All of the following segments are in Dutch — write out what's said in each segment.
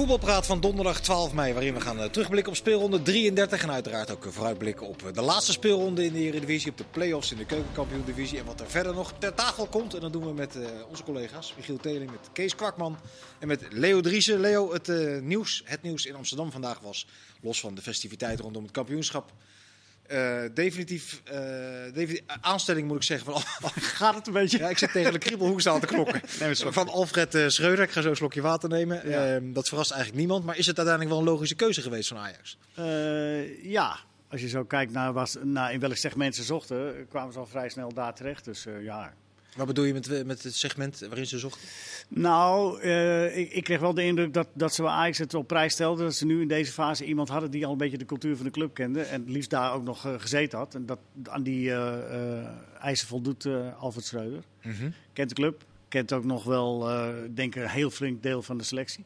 Voetbalpraat van donderdag 12 mei, waarin we gaan eh, terugblikken op speelronde 33. En uiteraard ook vooruitblikken op eh, de laatste speelronde in de Eredivisie, op de play-offs in de keukenkampioen-divisie. En wat er verder nog ter tafel komt. En dat doen we met eh, onze collega's, Michiel Teling, met Kees Kwakman en met Leo Driessen. Leo, het nieuws, het nieuws in Amsterdam vandaag was, los van de festiviteiten rondom het kampioenschap, eh, definitief, eh, definitief aanstelling moet ik zeggen. Van, Gaat het een beetje? ja, ik zit tegen de kriebelhoest aan te klokken. Van Alfred eh, Schreuder. Ik ga zo een slokje water nemen. Ja. Ehm, dat verrast eigenlijk niemand. Maar is het uiteindelijk wel een logische keuze geweest van Ajax? Eh, ja, als je zo kijkt naar, was, naar in welk segment ze zochten, kwamen ze al vrij snel daar terecht. Dus eh, ja. Wat bedoel je met, met het segment waarin ze zochten? Nou, eh, ik, ik kreeg wel de indruk dat, dat ze bij Ajax het op prijs stelden. Dat ze nu in deze fase iemand hadden die al een beetje de cultuur van de club kende. En het liefst daar ook nog eh, gezeten had. En dat, aan die eh, eisen voldoet Alfred Schreuder. Kent de club. Kent ook nog wel, denk ik, een heel flink deel van de selectie.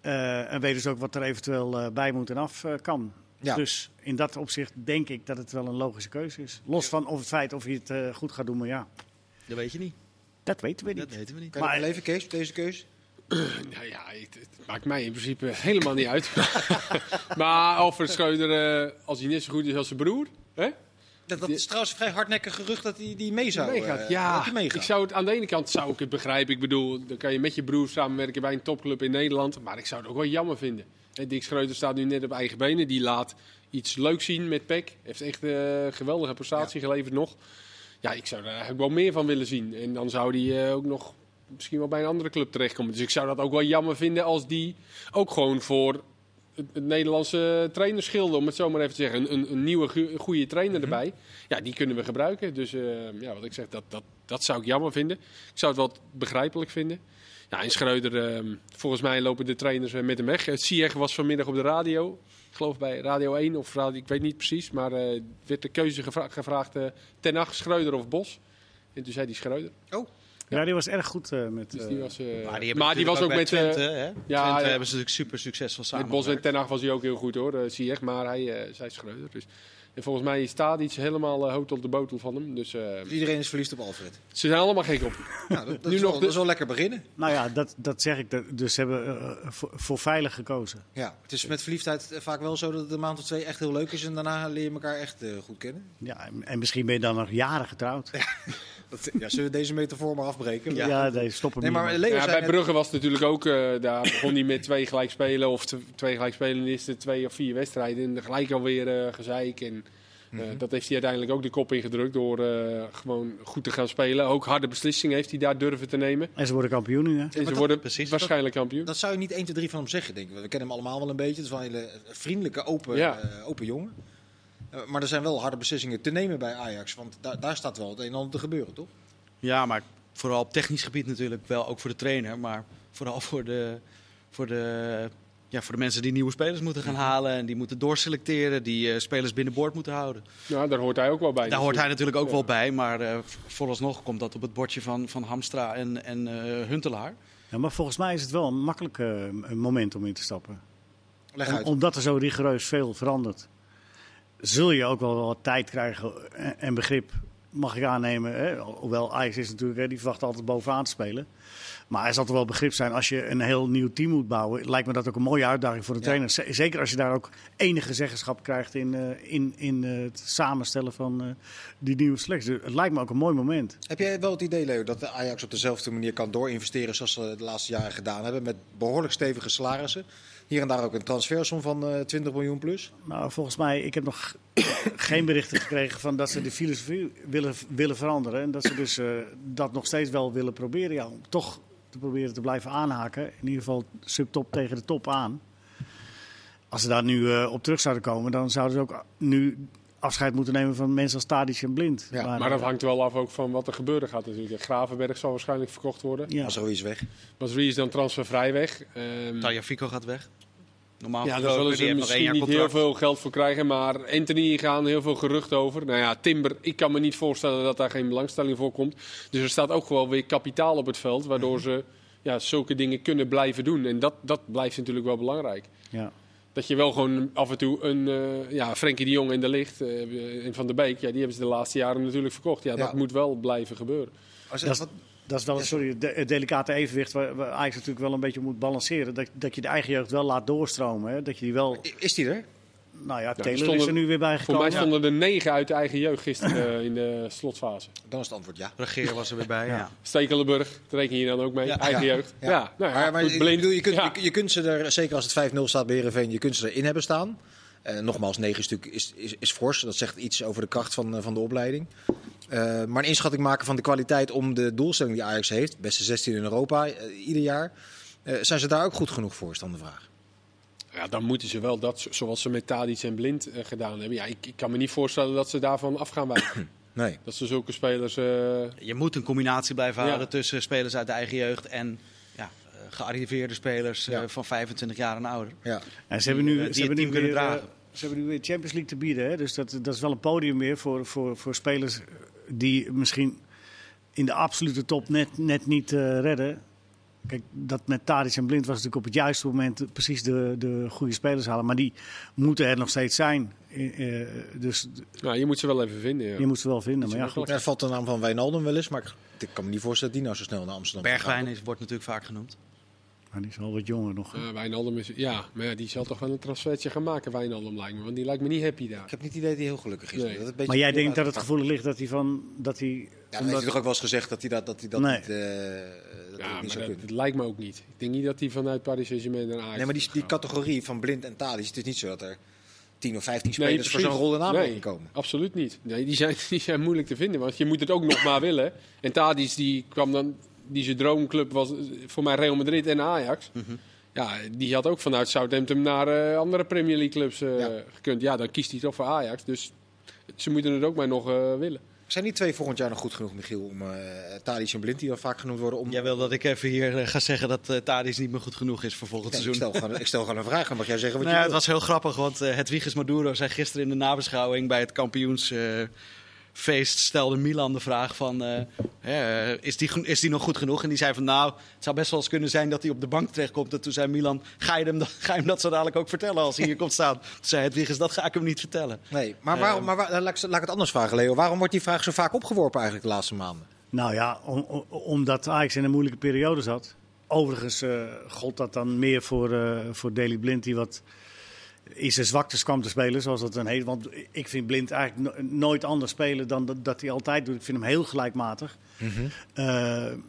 En weet dus ook wat er eventueel bij moet en af kan. Ja. Dus in dat opzicht denk ik dat het wel een logische keuze is. Los van of het feit of hij het goed gaat doen, maar ja, Dat weet je niet. dat weten we niet. Dat weten we niet. Kan je Maar- even, Kees, op deze keuze? Nou ja, het, het maakt mij in principe helemaal niet uit. maar Alfred Schreuder, eh, als hij net zo goed is als zijn broer, hè? Dat, dat is trouwens een vrij hardnekkig gerucht dat hij die mee zou, meegaat. eh, ja, dat hij meegaat. ik zou het aan de ene kant zou ik het begrijpen. Ik bedoel, dan kan je met je broer samenwerken bij een topclub in Nederland. Maar ik zou het ook wel jammer vinden. En Dick Schreuder staat nu net op eigen benen. Die laat iets leuks zien met PEC. Heeft echt een geweldige prestatie geleverd nog. Ja, ik zou daar eigenlijk wel meer van willen zien. En dan zou hij eh, ook nog misschien wel bij een andere club terechtkomen. Dus ik zou dat ook wel jammer vinden als die ook gewoon voor het, het Nederlandse trainerschilde, om het zo maar even te zeggen. Een, een, nieuwe, goede trainer erbij. Ja, die kunnen we gebruiken. Dus eh, ja, wat ik zeg, dat, dat, dat zou ik jammer vinden. Ik zou het wel begrijpelijk vinden. Ja, en Schreuder, eh, volgens mij lopen de trainers eh, met hem weg. Sieg was vanmiddag op de radio. Ik geloof bij Radio 1 of radio, ik weet niet precies. Maar eh werd de keuze gevra- gevraagd: eh Ten Hag, Schreuder of Bos. En toen zei hij Schreuder. Oh, Ja, die was erg goed eh, met... Dus eh, die was, Maar die, maar die was ook met, Twente, eh, hè? ja, Twente ja. hebben ze natuurlijk super succesvol samen. Met Bos en Ten Hag was hij ook heel goed hoor, uh, Ziyech, maar hij uh, zei Schreuder. Dus. En volgens mij staat iets helemaal uh, op de botel van hem. Dus, uh, dus iedereen is verliefd op Alfred. Ze zijn allemaal gek op. Nou, dat, dat, Nu is nog wel, de- dat is wel lekker beginnen. Nou ja, dat, dat zeg ik. Dat- Dus ze hebben eh, voor, voor veilig gekozen. Ja, het is met verliefdheid eh, vaak wel zo dat het een maand of twee echt heel leuk is. En daarna leer je elkaar echt eh, goed kennen. Ja, en, en misschien ben je dan nog jaren getrouwd. Ja, Dat, ja, zullen we deze metafoor maar afbreken? nee, stop hem Nee, maar. Leo Ja, bij net- Brugge was het natuurlijk ook, uh, daar begon hij met twee gelijk spelen. Of twee gelijk spelen in de eerste twee of vier wedstrijden. En gelijk alweer uh, gezeik. En uh, Mhm. dat heeft hij uiteindelijk ook de kop ingedrukt door uh, gewoon goed te gaan spelen. Ook harde beslissingen heeft hij daar durven te nemen. En ze worden kampioen nu, hè? En ze dat- worden precies, waarschijnlijk kampioen. Dat zou je niet 1, 2, 3 van hem zeggen, denk ik. We kennen hem allemaal wel een beetje. Het is wel een hele vriendelijke, open, Ja. eh, open jongen. Eh, maar er zijn wel harde beslissingen te nemen bij Ajax. Want daar, daar staat wel het een en ander te gebeuren, toch? Ja, maar vooral op technisch gebied natuurlijk wel, ook voor de trainer. Maar vooral voor de, voor de, ja, voor de mensen die nieuwe spelers moeten gaan halen. En die moeten doorselecteren, die eh, spelers binnenboord moeten houden. Ja, daar hoort hij ook wel bij. Daar hoort hij natuurlijk ook Ja. wel bij. Maar eh, vooralsnog komt dat op het bordje van, van Hamstra en, en eh, Huntelaar. Ja, maar volgens mij is het wel een makkelijk moment om in te stappen. Leg Om- uit. omdat er zo rigoureus veel verandert, zul je ook wel wat tijd krijgen en, begrip, mag ik aannemen. Hè? Hoewel Ajax is natuurlijk, hè, die verwacht altijd bovenaan te spelen. Maar er zal toch wel begrip zijn als je een heel nieuw team moet bouwen. Lijkt me dat ook een mooie uitdaging voor de Ja. trainer. Zeker als je daar ook enige zeggenschap krijgt in, eh, in, in eh, het samenstellen van eh, die nieuwe selectie. Dus Het lijkt me ook een mooi moment. Heb jij wel het idee, Leo, dat de Ajax op dezelfde manier kan doorinvesteren zoals ze de laatste jaren gedaan hebben? Met behoorlijk stevige salarissen. Hier en daar ook een transfersom van eh 20 miljoen plus. Nou, volgens mij, ik heb nog geen berichten gekregen van dat ze de filosofie willen, willen veranderen. En dat ze dus dat nog steeds wel willen proberen. Ja, om toch te proberen te blijven aanhaken. In ieder geval subtop tegen de top aan. Als ze daar nu eh, op terug zouden komen, dan zouden ze ook nu afscheid moeten nemen van mensen als Tadic en Blind. Ja, Maar dat hangt wel af ook van wat er gebeuren gaat natuurlijk. Gravenberg zal waarschijnlijk verkocht worden. Ja. Als er is weg. Masri is dan transfervrij weg. Ehm, Taya Fico gaat weg. Normaal ja, daar gesproken, zullen ze misschien niet heel veel geld voor krijgen. Maar Anthony gaan heel veel geruchten over. Nou ja, Timber, ik kan me niet voorstellen dat daar geen belangstelling voor komt. Dus er staat ook gewoon weer kapitaal op het veld. Waardoor ze ja, zulke dingen kunnen blijven doen. En dat, dat blijft natuurlijk wel belangrijk. Ja. Dat je wel gewoon af en toe een eh ja, Frenkie de Jong in de licht eh, en Van der Beek, ja, die hebben ze de laatste jaren natuurlijk verkocht. Ja, dat moet wel blijven gebeuren. Als, Dat is- wat, Dat is wel een sorry, de, het delicate evenwicht waar, waar Ajax natuurlijk wel een beetje moet balanceren. Dat, dat je de eigen jeugd wel laat doorstromen. Hè? Dat je die wel, Is die er? nou ja, Taylor is stonden- er nu weer bij Voor mij stonden er negen uit de eigen jeugd gisteren in de slotfase. Dan is het antwoord ja. Regeer was er weer bij. Ja. Stekelenburg, daar reken je dan ook mee. Ja. eigen Ja. jeugd. Ja. Ja, nou ja, maar maar ik bedoel, je, kunt, Ja. je, je kunt ze er, zeker als het 5-0 staat bij Heerenveen, je kunt ze erin hebben staan. Eh, nogmaals, 9 is, natuurlijk- is, is, is fors. Dat zegt iets over de kracht van, eh, van de opleiding. Eh, maar een inschatting maken van de kwaliteit om de doelstelling die Ajax heeft, beste 16 in Europa eh, ieder jaar, eh, zijn ze daar ook goed genoeg voor, is dan de vraag. Ja, dan moeten ze wel dat, zoals ze met Tadic en Blind gedaan hebben. Ja, ik, ik kan me niet voorstellen dat ze daarvan af gaan wijken. Nee. dat ze zulke spelers... eh, Je moet een combinatie blijven Ja. houden tussen spelers uit de eigen jeugd en ja, eh, gearriveerde spelers eh, van 25 jaar en ouder. Ja. En ze hebben nu, Die, ze hebben nu weer, kunnen dragen. ze hebben nu weer Champions League te bieden. Hè? Dus dat, dat is wel een podium meer voor, voor, voor spelers die misschien in de absolute top net, net niet eh, redden. Kijk, dat met Tadic en Blind was natuurlijk op het juiste moment precies de, de goede spelers halen. Maar die moeten er nog steeds zijn. Eh, eh, dus nou, je moet ze wel even vinden. Ja. je moet ze wel vinden. Maar ja, goed. Er valt de naam van Wijnaldum wel eens, maar ik, ik kan me niet voorstellen dat die nou zo snel naar Amsterdam Bergwijn is, wordt natuurlijk vaak genoemd. Maar die is al wat jonger nog. hè. Ja, Wijnaldum is, ja, maar ja, die zal toch wel een transfertje gaan maken, Wijnaldum lijkt me. Want die lijkt me niet happy daar. Ik heb niet het idee dat hij heel gelukkig is. Nee. Dat het een beetje Maar jij denkt dat het gevoelig ligt dat hij van. Dat hij, Ja, omdat- heeft hij toch ook wel eens gezegd dat hij dat, dat, hij dat Nee. niet, eh, dat hij Ja, niet zou dat, kunnen. dat lijkt me ook niet. Ik denk niet dat hij vanuit Paris Saint-Germain naar Ajax Nee, maar die, die categorie van blind en tadic, het is niet zo dat er 10 of 15 Nee, spelers voor zo'n rol in aanmerking Nee, komen. Absoluut niet. Nee, die, zijn, die zijn moeilijk te vinden, want je moet het ook nog maar willen. En Tadic die kwam dan, die zijn droomclub was voor mij Real Madrid en Ajax. Mhm. Ja, die had ook vanuit Southampton naar eh, andere Premier League clubs eh, Ja. gekund. Ja, dan kiest hij toch voor Ajax. Dus ze moeten het ook maar nog eh, willen. Zijn die twee volgend jaar nog goed genoeg, Michiel, om uh, Tadic en Blind, die al vaak genoemd worden, om... Jij wil dat ik even hier ga zeggen dat uh, Tadic niet meer goed genoeg is voor volgend Nee, ik, seizoen. stel gewoon, ik stel gewoon een vraag, dan mag jij zeggen wat Nou ja, je het wil. was heel grappig, want uh, Hedwiges Maduro zei gisteren in de nabeschouwing bij het kampioensfeest stelde Milan de vraag van, uh, uh, is, die, is die nog goed genoeg? En die zei van, nou, het zou best wel eens kunnen zijn dat hij op de bank terechtkomt. En toen zei Milan, ga je hem, dat, ga je hem dat zo dadelijk ook vertellen als hij hier komt staan? Toen zei Hedwiges, dat ga ik hem niet vertellen. Nee, maar, waarom, maar waar, laat, ik, laat ik het anders vragen, Leo. Waarom wordt die vraag zo vaak opgeworpen eigenlijk de laatste maanden? Nou ja, om, om, omdat Ajax in een moeilijke periode zat. Overigens uh, gold dat dan meer voor, uh, voor Daley Blind, die wat in zijn zwaktes kwam te spelen. Zoals dat een heet. Want ik vind Blind eigenlijk no nooit anders spelen dan dat, dat, hij altijd doet. Ik vind hem heel gelijkmatig. Mm -hmm.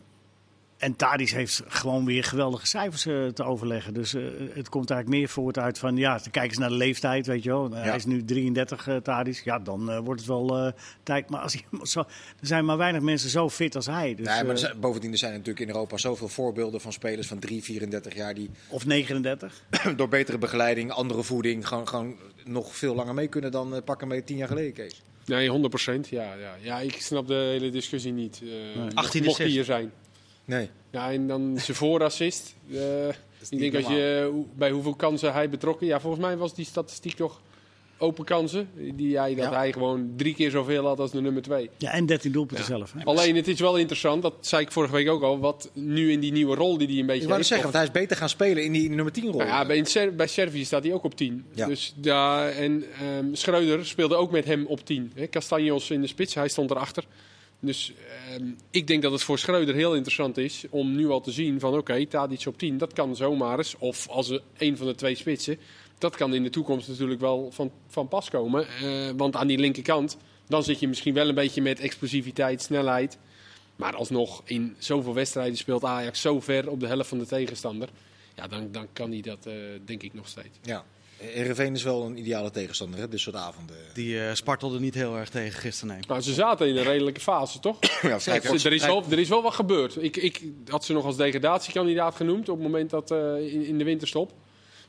En Tadis heeft gewoon weer geweldige cijfers uh, te overleggen. Dus uh, het komt eigenlijk meer voort uit van, ja, kijk eens naar de leeftijd, weet je wel. Ja. Hij is nu 33, uh, Tadis. Ja, dan wordt het wel tijd. Maar als zo, er zijn maar weinig mensen zo fit als hij. Dus, nee, maar er zijn, bovendien er zijn natuurlijk in Europa zoveel voorbeelden van spelers van 3, 34 jaar die... Of 39. door betere begeleiding, andere voeding, gewoon, gewoon nog veel langer mee kunnen dan pakken mee 10 jaar geleden, Kees. Nee, 100 procent. Ja, ja. ja, ik snap de hele discussie niet. nee. 18 mocht hij hier zijn. Nee. Ja, en dan zijn voorassist. Uh, ik denk als je bij hoeveel kansen hij betrokken. Ja, volgens mij was die statistiek toch open kansen. Die hij, dat ja. hij gewoon drie keer zoveel had als de nummer twee. Ja, en 13 doelpunten ja. zelf. Hè? Alleen het is wel interessant, dat zei ik vorige week ook al, wat nu in die nieuwe rol die hij een beetje Ik wou heeft, zeggen, want hij is beter gaan spelen in die nummer 10 rol. Nou ja, bij, Ser bij Servië staat hij ook op 10. Ja. Dus daar, en um, Schreuder speelde ook met hem op 10. Hè? Castanjos in de spits, hij stond erachter. Dus um, ik denk dat het voor Schreuder heel interessant is om nu al te zien van oké, okay, Tadic op 10, dat kan zomaar eens. Of als een van de twee spitsen, dat kan in de toekomst natuurlijk wel van, van pas komen. Uh, want aan die linkerkant, dan zit je misschien wel een beetje met explosiviteit, snelheid. Maar alsnog, in zoveel wedstrijden speelt Ajax zo ver op de helft van de tegenstander. Ja, dan, dan kan hij dat uh, denk ik nog steeds. Ja. Ereveen is wel een ideale tegenstander, hè, dit soort avonden. Die uh, spartelde niet heel erg tegen gisteren, nee. Maar ze zaten in een redelijke fase, toch? ja, er, er, is wel, er is wel wat gebeurd. Ik, ik had ze nog als degradatiekandidaat genoemd op het moment dat uh, in, in, de winterstop.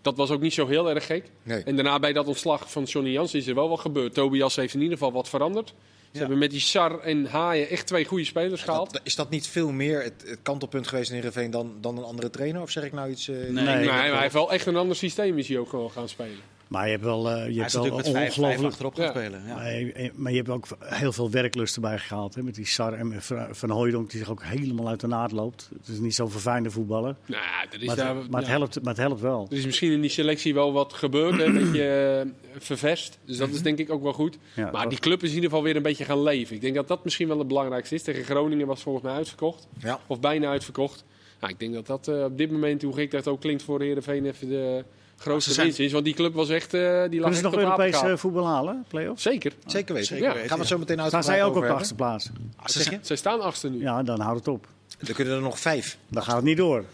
Dat was ook niet zo heel erg gek. Nee. En daarna bij dat ontslag van Johnny Jans is er wel wat gebeurd. Tobias heeft in ieder geval wat veranderd. Ze ja. hebben met die Sar en Haaien echt twee goede spelers gehaald. Dat, is dat niet veel meer het, het kantelpunt geweest in Heerenveen dan, dan een andere trainer? Of zeg ik nou iets... Uh, nee, nee, nee maar hij heeft wel echt een ander systeem is hij ook gewoon gaan spelen. Maar je hebt wel, eh, je Hij hebt wel natuurlijk met vijf, vijf ongelooflijk... achterop gaan Ja. spelen. Ja. Maar je, maar je hebt ook heel veel werklust erbij gehaald. Hè, met die Sar en Van- Hooijdonk die zich ook helemaal uit de naad loopt. Het is niet zo'n verfijnde voetballer. Nou, is, Maar, daar, het, maar, het ja. helpt, maar het helpt wel. er is misschien in die selectie wel wat gebeurd, hè, een beetje eh, vervest. Dus dat is denk ik ook wel goed. Ja, maar dat- die club is in ieder geval weer een beetje gaan leven. Ik denk dat dat misschien wel het belangrijkste is. Tegen Groningen was volgens mij uitverkocht. Ja. Of bijna uitverkocht. Nou, ik denk dat dat eh, op dit moment, hoe gek dat ook klinkt voor Heerenveen, even de grootste zijn- winst is. Want die club was echt, eh die lag echt ze nog op Europees voetbal halen, play-offs? Zeker. Zeker weten. Zeker Ja, weten, Gaan we het zo meteen uit. Staan zij ook op de achtste plaats? Ah, ze zijn- Zij staan achtste nu. Ja, dan houdt het op. Er kunnen er nog vijf. Dan gaat het niet door.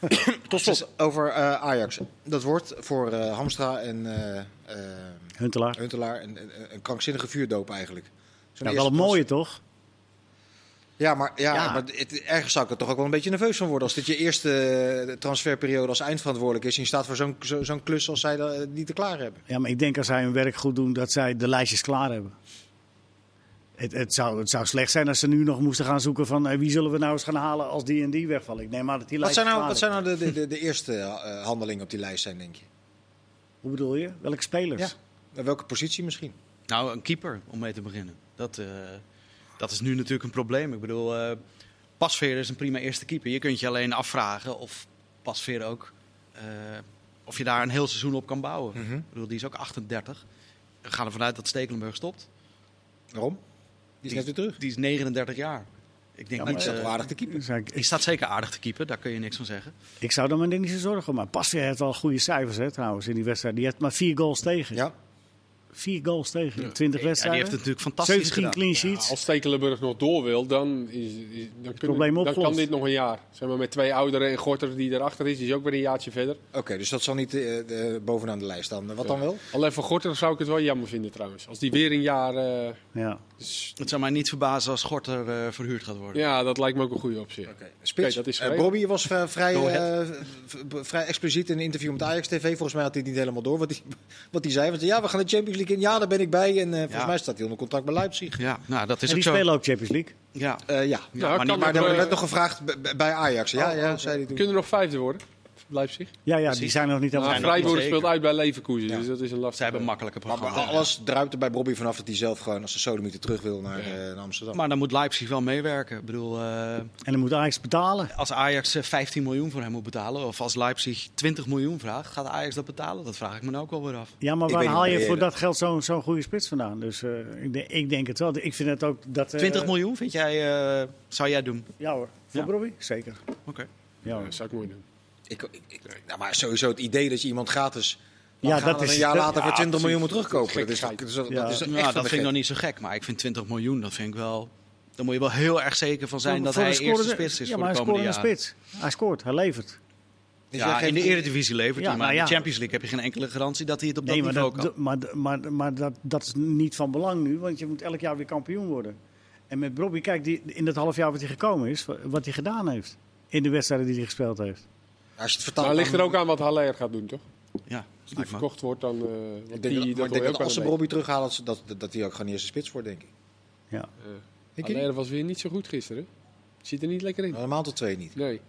Tot slot over eh, Ajax. Dat wordt voor eh, Hamstra en Huntelaar. Huntelaar een, een, een krankzinnige vuurdoop eigenlijk. Zo'n Ja, wel een mooie toch? Ja, maar, ja, Ja. maar het, ergens zou ik er toch ook wel een beetje nerveus van worden. Als dit je eerste eh, transferperiode als eindverantwoordelijk is. En je staat voor zo'n zo, zo'n klus als zij dat eh, niet te klaar hebben. Ja, maar ik denk als zij hun werk goed doen, dat zij de lijstjes klaar hebben. Het, het, zou, het zou slecht zijn als ze nu nog moesten gaan zoeken van eh, wie zullen we nou eens gaan halen als die en die wegvallen. Ik neem aan dat die Wat lijstjes zijn nou, wat zijn nou de, de, de, de eerste eh, handelingen op die lijst zijn, denk je? Hoe bedoel je? Welke spelers? Ja. Welke positie misschien? Nou, een keeper om mee te beginnen. Dat, eh, dat is nu natuurlijk een probleem. Ik bedoel, eh Pasveer is een prima eerste keeper. Je kunt je alleen afvragen of Pasveer ook... eh, of je daar een heel seizoen op kan bouwen. Mhm. Ik bedoel, die is ook 38. We gaan ervan uit dat Stekelenburg stopt. Waarom? Die is net weer terug. Die is 39 jaar. Ik denk Ja, niet... Wel aardig te keeper. Die staat zeker aardig te keeper, daar kun je niks van zeggen. ik zou er maar niet zo zorgen om. Maar Pasveer heeft wel goede cijfers hè, trouwens in die wedstrijd. Die heeft maar vier goals tegen. Ja. Vier goals tegen in 20 Ja, die wedstrijden. heeft het natuurlijk fantastisch 17 gedaan. clean Ja, sheets. als Stekelenburg nog door wil, dan, is, is- dan, kunnen- dan kan dit nog een jaar. Zeg maar met twee ouderen en Gorter die erachter is, die is ook weer een jaartje verder. Oké, dus dat zal niet eh, bovenaan de lijst staan. Wat dan wel? Alleen voor Gorter zou ik het wel jammer vinden trouwens. Als die weer een jaar... eh, Ja. dus- Het zou mij niet verbazen als Gorter eh, verhuurd gaat worden. ja, dat lijkt me ook een goede optie. Oké. Spits. Dat is Eh. Bobby was vrij, vrij, eh, expliciet in een interview met Ajax TV. Volgens mij had hij het niet helemaal door wat hij, wat hij zei. Want ja, we gaan de Champions League in. Ja, daar ben ik bij. En eh, volgens Ja. mij staat hij onder contract bij Leipzig. Ja, nou, dat is En die ook zo. spelen ook Champions League. Ja. Eh, ja. Ja, maar Maar nog, daar werd net nog gevraagd bij Ajax. Ja, Oh, ja, oké. zei hij toen. Kunnen er nog vijfde worden? Leipzig. Ja, ja die zijn nog niet helemaal... nog Freiburg speelt uit bij Leverkusen, Ja. dus dat is een lastig. Zij hebben een makkelijke Maar, maar programma. alles druipt er bij Bobby vanaf dat hij zelf gewoon als de sodemieter terug wil naar, Ja. eh, naar Amsterdam. Maar dan moet Leipzig wel meewerken. Ik bedoel, eh, En dan moet Ajax betalen. als Ajax eh, 15 miljoen voor hem moet betalen, of als Leipzig 20 miljoen vraagt, gaat Ajax dat betalen? Dat vraag ik me nou ook wel weer af. Ja, maar waar haal je voor dat geld zo'n zo'n goede spits vandaan? Dus eh, ik, denk, ik denk het wel. Ik vind het ook dat... eh, 20 miljoen vind jij, eh, zou jij doen? Ja hoor. Voor Ja. Bobby? Zeker. Oké. Ja, dat zou ik mooi doen. Ik, ik, ik- nou, maar sowieso het idee dat je iemand gratis Ja, ja, dat is- een jaar dat- later voor ja, 20 miljoen moet terugkopen. Dat is, dat is, dat Ja. is echt Nou, van dat de vind ik nog niet zo gek, maar ik vind 20 miljoen, dat vind ik wel... Dan moet je wel heel erg zeker van zijn dat hij een eerste spits is Ja, voor maar de hij komende scoort jaren. spits. Hij scoort, hij levert. Dus Ja, in de Eredivisie levert Ja, hij, maar nou in de Champions League heb je geen enkele garantie dat hij het op dat Nee, maar, niveau dat, kan. maar, maar, maar dat, dat is niet van belang nu, want je moet elk jaar weer kampioen worden. En met Bobby, kijk, die, in dat half jaar wat hij gekomen is, wat hij gedaan heeft. In de wedstrijden die hij gespeeld heeft. Als je het vertaalt Maar het ligt er ook aan wat Haller gaat doen, toch? Ja, Als die verkocht wordt, dan... eh Ik denk, die, dat, ik denk als ze Bobby terughalen, dat, dat, dat, ook gewoon eerste spits wordt, denk ik. Ja. Beetje. Haller was weer niet zo goed gisteren. Zit er niet lekker in. Een maand of twee niet. Nee.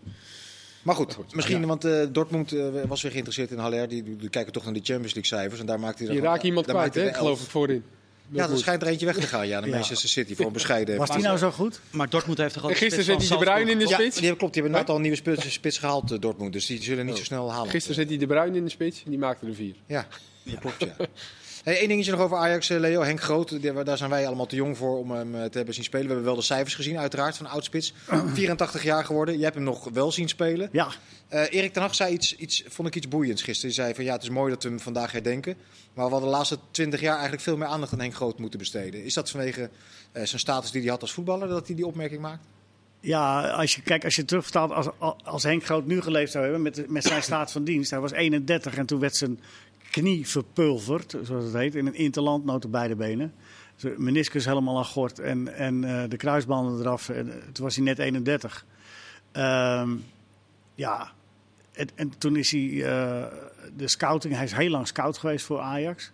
Maar goed, Maar goed, misschien, ja. want eh, Dortmund was weer geïnteresseerd in Haller. Die, die, kijken toch naar die Champions League cijfers. En daar maakt hij Je raakt iemand kwijt, hè, geloof ik, voorin. Ja, er schijnt er eentje weg te gaan, ja, naar Ja. Manchester City. Voor een bescheiden... Was die nou zo goed? Maar Dortmund heeft toch ook En gisteren van hij De Bruyne in de Ja, spits. die, klopt. Die hebben net al een nieuwe spits, spits gehaald, eh, Dortmund. Dus die zullen niet zo snel halen. Gisteren zet hij De Bruyne in de spits. Die maakte er vier. Ja, dat klopt, ja. Hey, Eén dingetje nog over Ajax, eh, Leo. Henk Groot, daar zijn wij allemaal te jong voor om hem eh, te hebben zien spelen. We hebben wel de cijfers gezien, uiteraard, van oudspits. 84 jaar geworden. Je hebt hem nog wel zien spelen. Ja, Eh, Erik ten Hag zei iets, iets, vond ik iets boeiends gisteren. Hij zei van ja, het is mooi dat we hem vandaag herdenken. Maar we hadden de laatste 20 jaar eigenlijk veel meer aandacht aan Henk Groot moeten besteden. Is dat vanwege zijn status die hij had als voetballer, dat hij die opmerking maakt? ja als je, kijk, als je terugvertaalt, als, als Henk Groot nu geleefd zou hebben met, met zijn staat van dienst. Hij was 31 en toen werd zijn knie verpulverd, zoals het heet, in een interland, noten beide benen. Meniscus helemaal aan gort en, en eh, de kruisbanden eraf. En, eh, toen was hij net 31. Ehm, ja, en, en toen is hij eh, de scouting, hij is heel lang scout geweest voor Ajax.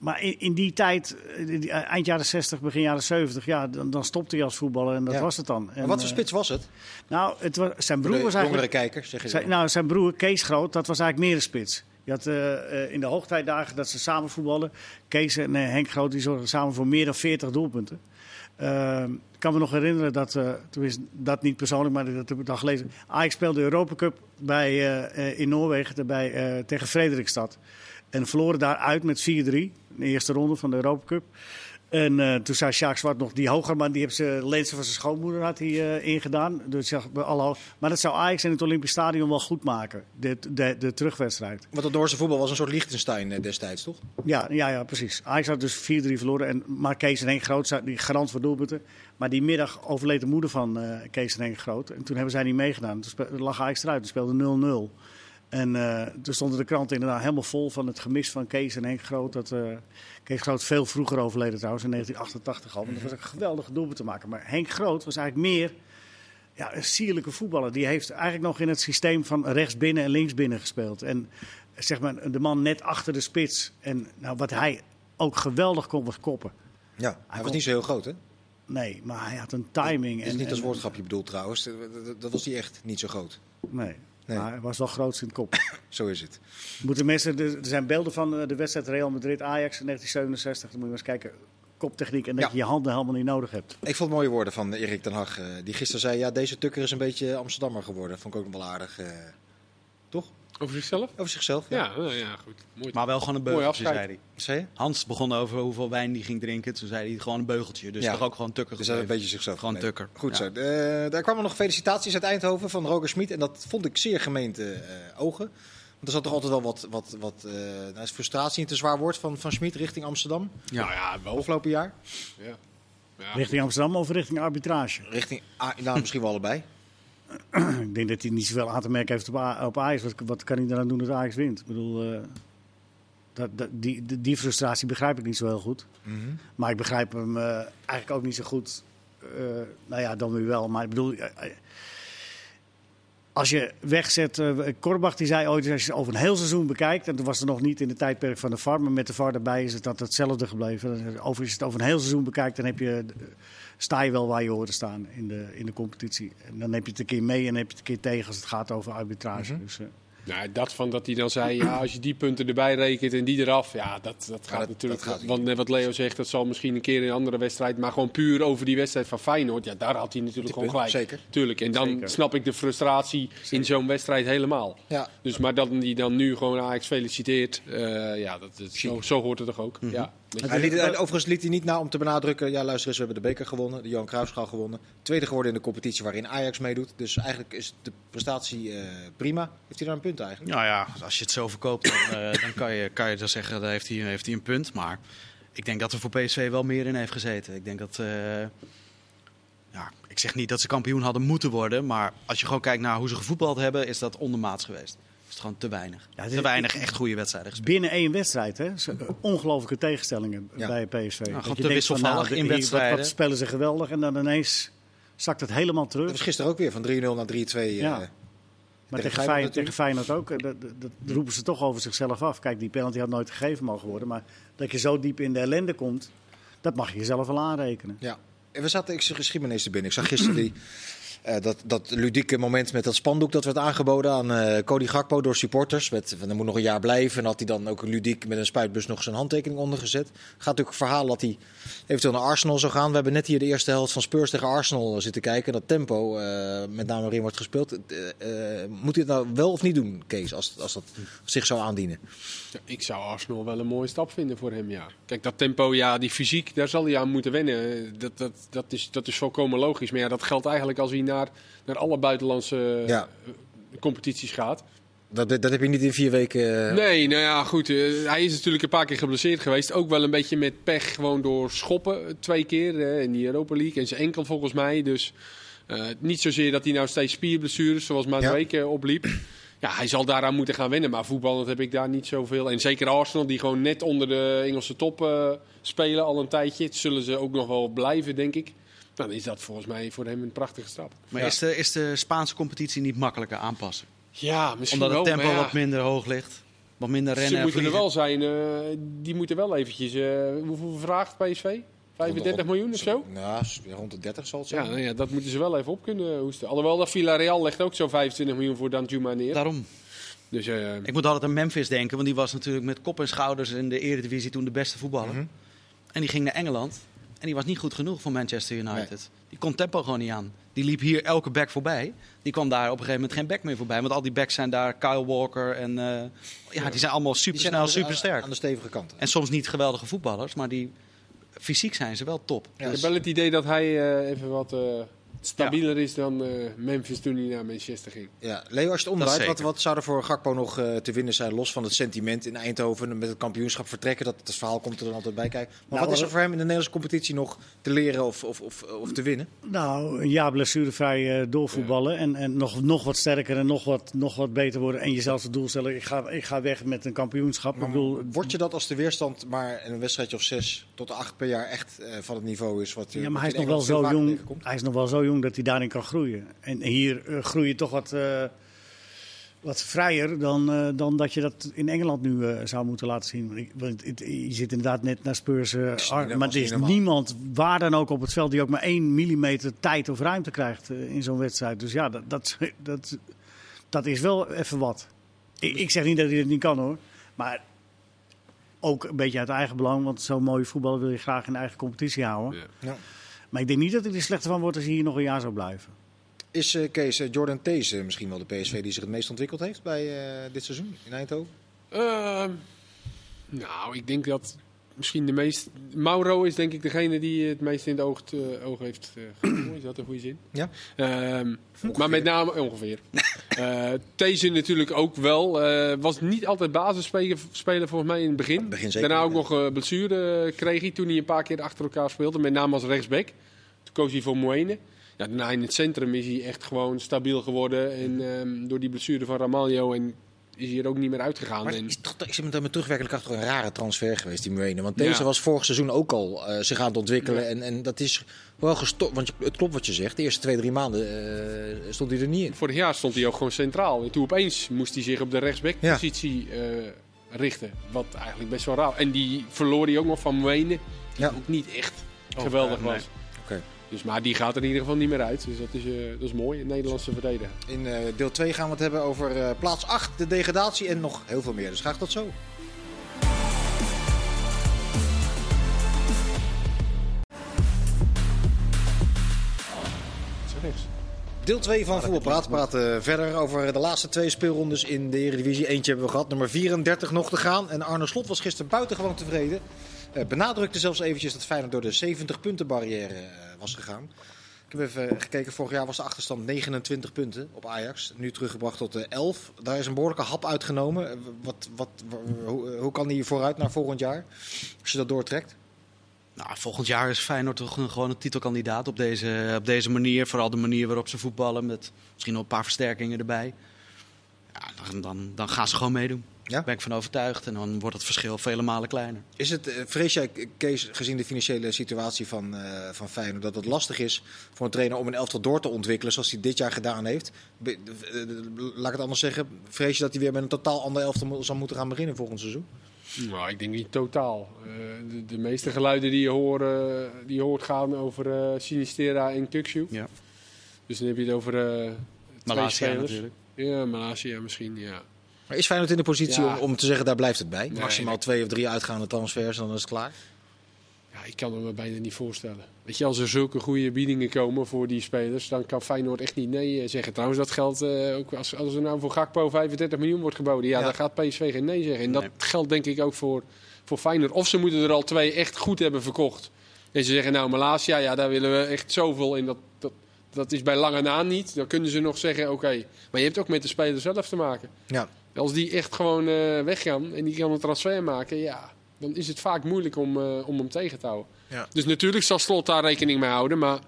Eh, maar in, in die tijd, eh, die- eind jaren 60, begin jaren 70, ja, dan, dan stopte hij als voetballer en dat Ja. was het dan. En, Maar wat voor eh, spits was het? nou, het was, zijn broer de was jongere eigenlijk... kijkers, zeg je Zijn, nou, zijn broer Kees Groot, dat was eigenlijk meer een spits. Je had eh, eh, in de hoogtijdagen dat ze samen voetballen. Kees en eh, Henk Groot die zorgden samen voor meer dan 40 doelpunten. Eh, ik kan me nog herinneren dat, eh tenminste dat niet persoonlijk, maar dat heb ik al gelezen. Ajax speelde de Europa Cup bij, eh, eh, in Noorwegen bij, eh, tegen Frederikstad. En verloren daaruit met 4-3 in de eerste ronde van de Europa Cup. En eh, toen zei Sjaak Zwart nog, die Hogerman, die heeft ze lenzen van zijn schoonmoeder had hij, eh, ingedaan. Dus alle, maar dat zou Ajax in het Olympisch Stadion wel goed maken, de, de, de terugwedstrijd. Want het Noorse voetbal was een soort Liechtenstein eh, destijds, toch? Ja, ja, ja, precies. Ajax had dus 4-3 verloren. En, maar Kees en Henk Groot die garant voor doelpunten. Maar die middag overleed de moeder van eh, Kees en Henk Groot. En toen hebben zij niet meegedaan. Toen lag Ajax eruit. Toen speelde 0-0. En eh, toen stonden de kranten inderdaad helemaal vol van het gemis van Kees en Henk Groot. Dat, eh, Kees Groot veel vroeger overleden trouwens, in 1988 al. Want dat was een geweldige doelpunt te maken. Maar Henk Groot was eigenlijk meer ja, een sierlijke voetballer. Die heeft eigenlijk nog in het systeem van rechts binnen en links binnen gespeeld. En zeg maar, de man net achter de spits. En nou, wat hij ook geweldig kon was koppen. Ja, hij was kon- niet zo heel groot, hè? Nee, maar hij had een timing. Dat is en, niet als woordgrapje bedoeld trouwens. Dat was hij echt niet zo groot. Nee, Nee. maar hij was wel groot in het kop. Zo is het. Moeten mensen, er zijn beelden van eh, de wedstrijd Real Madrid-Ajax in 1967. Dan moet je eens kijken. Koptechniek en dat Ja. je je handen helemaal niet nodig hebt. Ik vond mooie woorden van Erik ten Hag. eh, die gisteren zei, ja, deze tukker is een beetje Amsterdammer geworden. Vond ik ook wel aardig. eh, toch? Over zichzelf? Over zichzelf. Ja, nou ja, goed. Mooi. Maar wel gewoon een beugeltje, zei hij. Zei? Hans begon over hoeveel wijn die ging drinken. Toen zei hij gewoon een beugeltje. Dus Ja. toch ook gewoon tukker Dus dat een beetje zichzelf. Gewoon gebleven. tukker. Goed Ja. zo. Eh, daar kwamen nog felicitaties uit Eindhoven van Roger Smit. En dat vond ik zeer gemeente eh, ogen. Want er zat toch altijd wel wat, wat, wat eh, nou is frustratie in te zwaar woord van, van Smit richting Amsterdam. Ja. Nou ja, wel. Afgelopen jaar. Ja. Ja. Richting Amsterdam of richting arbitrage? Richting, nou, misschien wel allebei. Ik denk dat hij niet zoveel aan te merken heeft op, op Ajax. Wat, wat kan hij eraan doen dat Ajax wint? Ik bedoel, eh, dat, dat, die, die, frustratie begrijp ik niet zo heel goed. Maar ik begrijp hem eh, eigenlijk ook niet zo goed. eh, nou ja, dan nu wel. Maar ik bedoel, als je wegzet. eh Korbach die zei ooit, als je het over een heel seizoen bekijkt. En toen was er nog niet in de tijdperk van de VAR. Maar met de VAR erbij is het dat hetzelfde gebleven. Als je het over een heel seizoen bekijkt, dan heb je, eh, sta je wel waar je hoort te staan in de, in de competitie. En dan heb je het een keer mee en dan heb je het een keer tegen als het gaat over arbitrage. Dus, eh, Nou, dat van dat hij dan zei, ja, als je die punten erbij rekent en die eraf, ja, dat, dat gaat dat- natuurlijk. dat gaat niet. want net wat Leo zegt, dat zal misschien een keer in een andere wedstrijd, maar gewoon puur over die wedstrijd van Feyenoord, ja, daar had hij natuurlijk gewoon punt, gelijk. zeker. Tuurlijk. En dan Zeker. snap ik de frustratie in zo'n wedstrijd helemaal. Ja. Dus, maar dat hij dan nu gewoon Ajax feliciteert, eh, ja, dat, dat- zo, zo hoort het toch ook. Ja. Hij liet, overigens liet hij niet na om te benadrukken. Ja, luister eens, we hebben de beker gewonnen. De Johan Cruijffschaal gewonnen. Tweede geworden in de competitie waarin Ajax meedoet. Dus eigenlijk is de prestatie eh, prima. Heeft hij daar een punt eigenlijk? Nou ja, als je het zo verkoopt, dan, eh, dan kan, je, kan je dan zeggen, daar heeft hij, heeft hij een punt. Maar ik denk dat er voor PSV wel meer in heeft gezeten. Ik denk dat... eh, ja, ik zeg niet dat ze kampioen hadden moeten worden. Maar als je gewoon kijkt naar hoe ze gevoetbald hebben, is dat ondermaats geweest. Is het gewoon te weinig. Ja, te weinig echt goede wedstrijden gespeeld. binnen één wedstrijd, hè? Zo- Ongelooflijke tegenstellingen Ja. bij PSV. Dat gewoon je te denkt wisselvallig de- in wedstrijden. Wat, spelen ze geweldig en dan ineens zakt het helemaal terug. Dat was gisteren ook weer van 3-0 naar 3-2. eh, Ja. Maar tegen tegen Feyenoord Feyenoord, tegen Feyenoord ook. eh, Dat, dat, dat roepen ze toch over zichzelf af. Kijk, die penalty had nooit gegeven mogen worden. Maar dat je zo diep in de ellende komt, dat mag je jezelf wel aanrekenen. Ja. En we zaten, ik zag geschiedenis er binnen. Ik zag gisteren die, eh, dat, dat ludieke moment met dat spandoek dat werd aangeboden aan eh Cody Gakpo door supporters. Met, van, moet nog een jaar blijven. En had hij dan ook ludiek met een spuitbus nog zijn handtekening onder gezet. Gaat natuurlijk verhaal dat hij eventueel naar Arsenal zou gaan. We hebben net hier de eerste helft van Spurs tegen Arsenal zitten kijken. Dat tempo, eh, met name waarin wordt gespeeld. Eh, eh, moet hij het nou wel of niet doen, Kees, als, als dat zich zou aandienen? Ik zou Arsenal wel een mooie stap vinden voor hem, ja. Kijk, dat tempo, ja, die fysiek, daar zal hij aan moeten wennen. Dat, dat, dat, is, dat is volkomen logisch. Maar ja, dat geldt eigenlijk als hij naar, naar alle buitenlandse Ja. eh, competities gaat. Dat, dat heb je niet in vier weken... eh, Nee, nou ja, goed. eh, hij is natuurlijk een paar keer geblesseerd geweest. Ook wel een beetje met pech, gewoon door schoppen. Twee keer in die Europa League. En zijn enkel volgens mij. Dus niet zozeer dat hij nou steeds spierblessures, zoals Madueke eh, opliep. Ja, hij zal daaraan moeten gaan wennen. Maar voetballend heb ik daar niet zoveel. En zeker Arsenal, die gewoon net onder de Engelse top spelen al een tijdje. Dat zullen ze ook nog wel blijven, denk ik. Dan is dat volgens mij voor hem een prachtige stap. Maar Ja. is, de, is de Spaanse competitie niet makkelijker aanpassen? Ja, misschien Omdat het wel, tempo ja. wat minder hoog ligt. Wat minder rennen Ze en moeten er wel zijn. eh, die moeten wel eventjes. eh, hoeveel vraagt PSV? 35 miljoen of zo? Nou, rond de 30 zal het zijn. Ja, nou ja, dat moeten ze wel even op kunnen hoesten. Alhoewel, dat Villarreal legt ook zo'n 25 miljoen voor Danjuma neer. Daarom. Dus eh, Ik moet altijd aan Memphis denken, want die was natuurlijk met kop en schouders in de Eredivisie toen de beste voetballer. Mhm. En die ging naar Engeland en die was niet goed genoeg voor Manchester United. Die kon tempo gewoon niet aan. Die liep hier elke back voorbij. Die kwam daar op een gegeven moment geen back meer voorbij. Want al die backs zijn daar Kyle Walker en eh, ja, die zijn allemaal super snel, aan super Aan sterk. de stevige kant. En soms niet geweldige voetballers, maar die fysiek zijn ze wel top. ik heb wel het idee dat hij eh, even wat eh, stabieler is dan eh, Memphis toen hij naar Manchester ging. Ja, Leo, als je het omdraait, wat, wat zou er voor Gakpo nog eh, te winnen zijn? Los van het sentiment in Eindhoven met het kampioenschap vertrekken. Dat, dat verhaal komt er dan altijd bij kijken. Maar Nou, wat is er eh, voor hem in de Nederlandse competitie nog te leren of, of, of, of te winnen? Nou, een jaar blessurevrij eh, doorvoetballen. En, en nog, nog wat sterker en nog wat, nog wat beter worden. En jezelf het doel stellen, ik ga, ik ga weg met een kampioenschap. Ik bedoel, Word je dat als de weerstand maar in een wedstrijdje of zes tot acht per jaar echt eh, van het niveau is? Wat, ja, wat maar hij is, nog wel zo jong, hij is nog wel zo jong dat hij daarin kan groeien. En hier eh, groei je toch wat, eh, wat vrijer dan, eh, dan dat je dat in Engeland nu eh, zou moeten laten zien. Want ik- Want het- je zit inderdaad net naar Spurs. maar dat er is niemand waar dan ook op het veld die ook maar één millimeter tijd of ruimte krijgt in zo'n wedstrijd. Dus ja, dat, dat, dat, dat is wel even wat. Ik, ik zeg niet dat hij het niet kan hoor. Maar ook een beetje uit eigen belang. Want zo'n mooie voetballer wil je graag in de eigen competitie houden. Ja. Ja. Maar ik denk niet dat hij er slechter van wordt als hij hier nog een jaar zou blijven. Is eh, Kees, eh, Jordan Thees eh, misschien wel de PSV die zich het meest ontwikkeld heeft bij eh, dit seizoen in Eindhoven? Ehm, nou, ik denk dat misschien de meest... Mauro is denk ik degene die het meest in het oog, eh, oog heeft uh, genomen. Is dat een goede zin? Ja. Ehm, maar met name ongeveer. Eh Deze natuurlijk ook wel. Eh, was niet altijd basisspeler speler volgens mij in het begin. begin zeker Daarna ook nog eh blessure kreeg hij toen hij een paar keer achter elkaar speelde. Met name als rechtsback. Toen koos hij voor Moene. Ja, daarna in het centrum is hij echt gewoon stabiel geworden. En ehm, door die blessure van Ramaljo en is hij er ook niet meer uitgegaan. Maar En- is toch, is het met met terugwerkelijk achter een rare transfer geweest, die Muene. Want deze Ja. was vorig seizoen ook al eh, zich aan het ontwikkelen. En, en dat is wel gestopt. Want het klopt wat je zegt. De eerste twee, drie maanden eh, stond hij er niet in. Vorig jaar stond hij ook gewoon centraal. En toen opeens moest hij zich op de rechtsbackpositie eh, richten. Wat eigenlijk best wel raar. En die verloor hij ook nog van Wenen. Die Ja. ook niet echt geweldig nee. Dus, maar die gaat er in ieder geval niet meer uit. Dus dat is, eh, dat is mooi. Een Nederlandse verdediger. In eh, deel 2 gaan we het hebben over eh, plaats 8, de degradatie en nog heel veel meer. Dus graag tot zo. Deel 2 van Voetbalpraat. We praten verder over de laatste twee speelrondes in de Eredivisie. Eentje hebben we gehad, nummer 34 nog te gaan. En Arne Slot was gisteren buitengewoon tevreden. Benadrukte zelfs eventjes dat Feyenoord door de 70 punten barrière was gegaan. Ik heb even gekeken, vorig jaar was de achterstand 29 punten op Ajax. Nu teruggebracht tot eh, 11. Daar is een behoorlijke hap uitgenomen. Eh, Wat, wat, wa- hoe, kan die vooruit naar volgend jaar? Als je dat doortrekt. Nou, volgend jaar is Feyenoord toch gewoon een titelkandidaat op deze, op deze manier. Vooral de manier waarop ze voetballen, met misschien nog een paar versterkingen erbij. Ja, dan, dan, dan gaan ze gewoon meedoen. Ja? Daar ben ik van overtuigd. En dan wordt het verschil vele malen kleiner. Is het, eh, vrees jij, Kees, gezien de financiële situatie van, eh van Feyenoord, dat het lastig is voor een trainer om een elftal door te ontwikkelen zoals hij dit jaar gedaan heeft? Be- eh, laat ik het anders zeggen, vrees je dat hij weer met een totaal ander elftal zal moeten gaan beginnen volgend seizoen? Nou, ik denk niet totaal. Eh, de, de meeste geluiden die je, hoort, die je hoort gaan over eh Sinistera en Kukshu. Ja. Dus dan heb je het over eh twee Malasia spelers. natuurlijk. Ja, Malasia misschien, ja. Maar is Feyenoord in de positie Ja. om, om te zeggen, daar blijft het bij? Nee, Maximaal nee. twee of drie uitgaande transfers en dan is het klaar? Ja, ik kan het me bijna niet voorstellen. Weet je, als er zulke goede biedingen komen voor die spelers, dan kan Feyenoord echt niet nee eh, zeggen. Trouwens, dat geldt eh, ook als, als er nou voor Gakpo 35 miljoen wordt geboden. Ja, Ja. dan gaat PSV geen nee zeggen. En dat geldt denk ik ook voor, voor Feyenoord. Of ze moeten er al twee echt goed hebben verkocht. En ze zeggen, nou Malasia, ja, daar willen we echt zoveel in. Dat, dat, dat is bij lange na niet. Dan kunnen ze nog zeggen, oké. Maar je hebt ook met de speler zelf te maken. Ja. Als die echt gewoon eh, weggaan en die kan een transfer maken, ja, dan is het vaak moeilijk om, eh, om hem tegen te houden. Ja. Dus natuurlijk zal Slot daar rekening mee houden, maar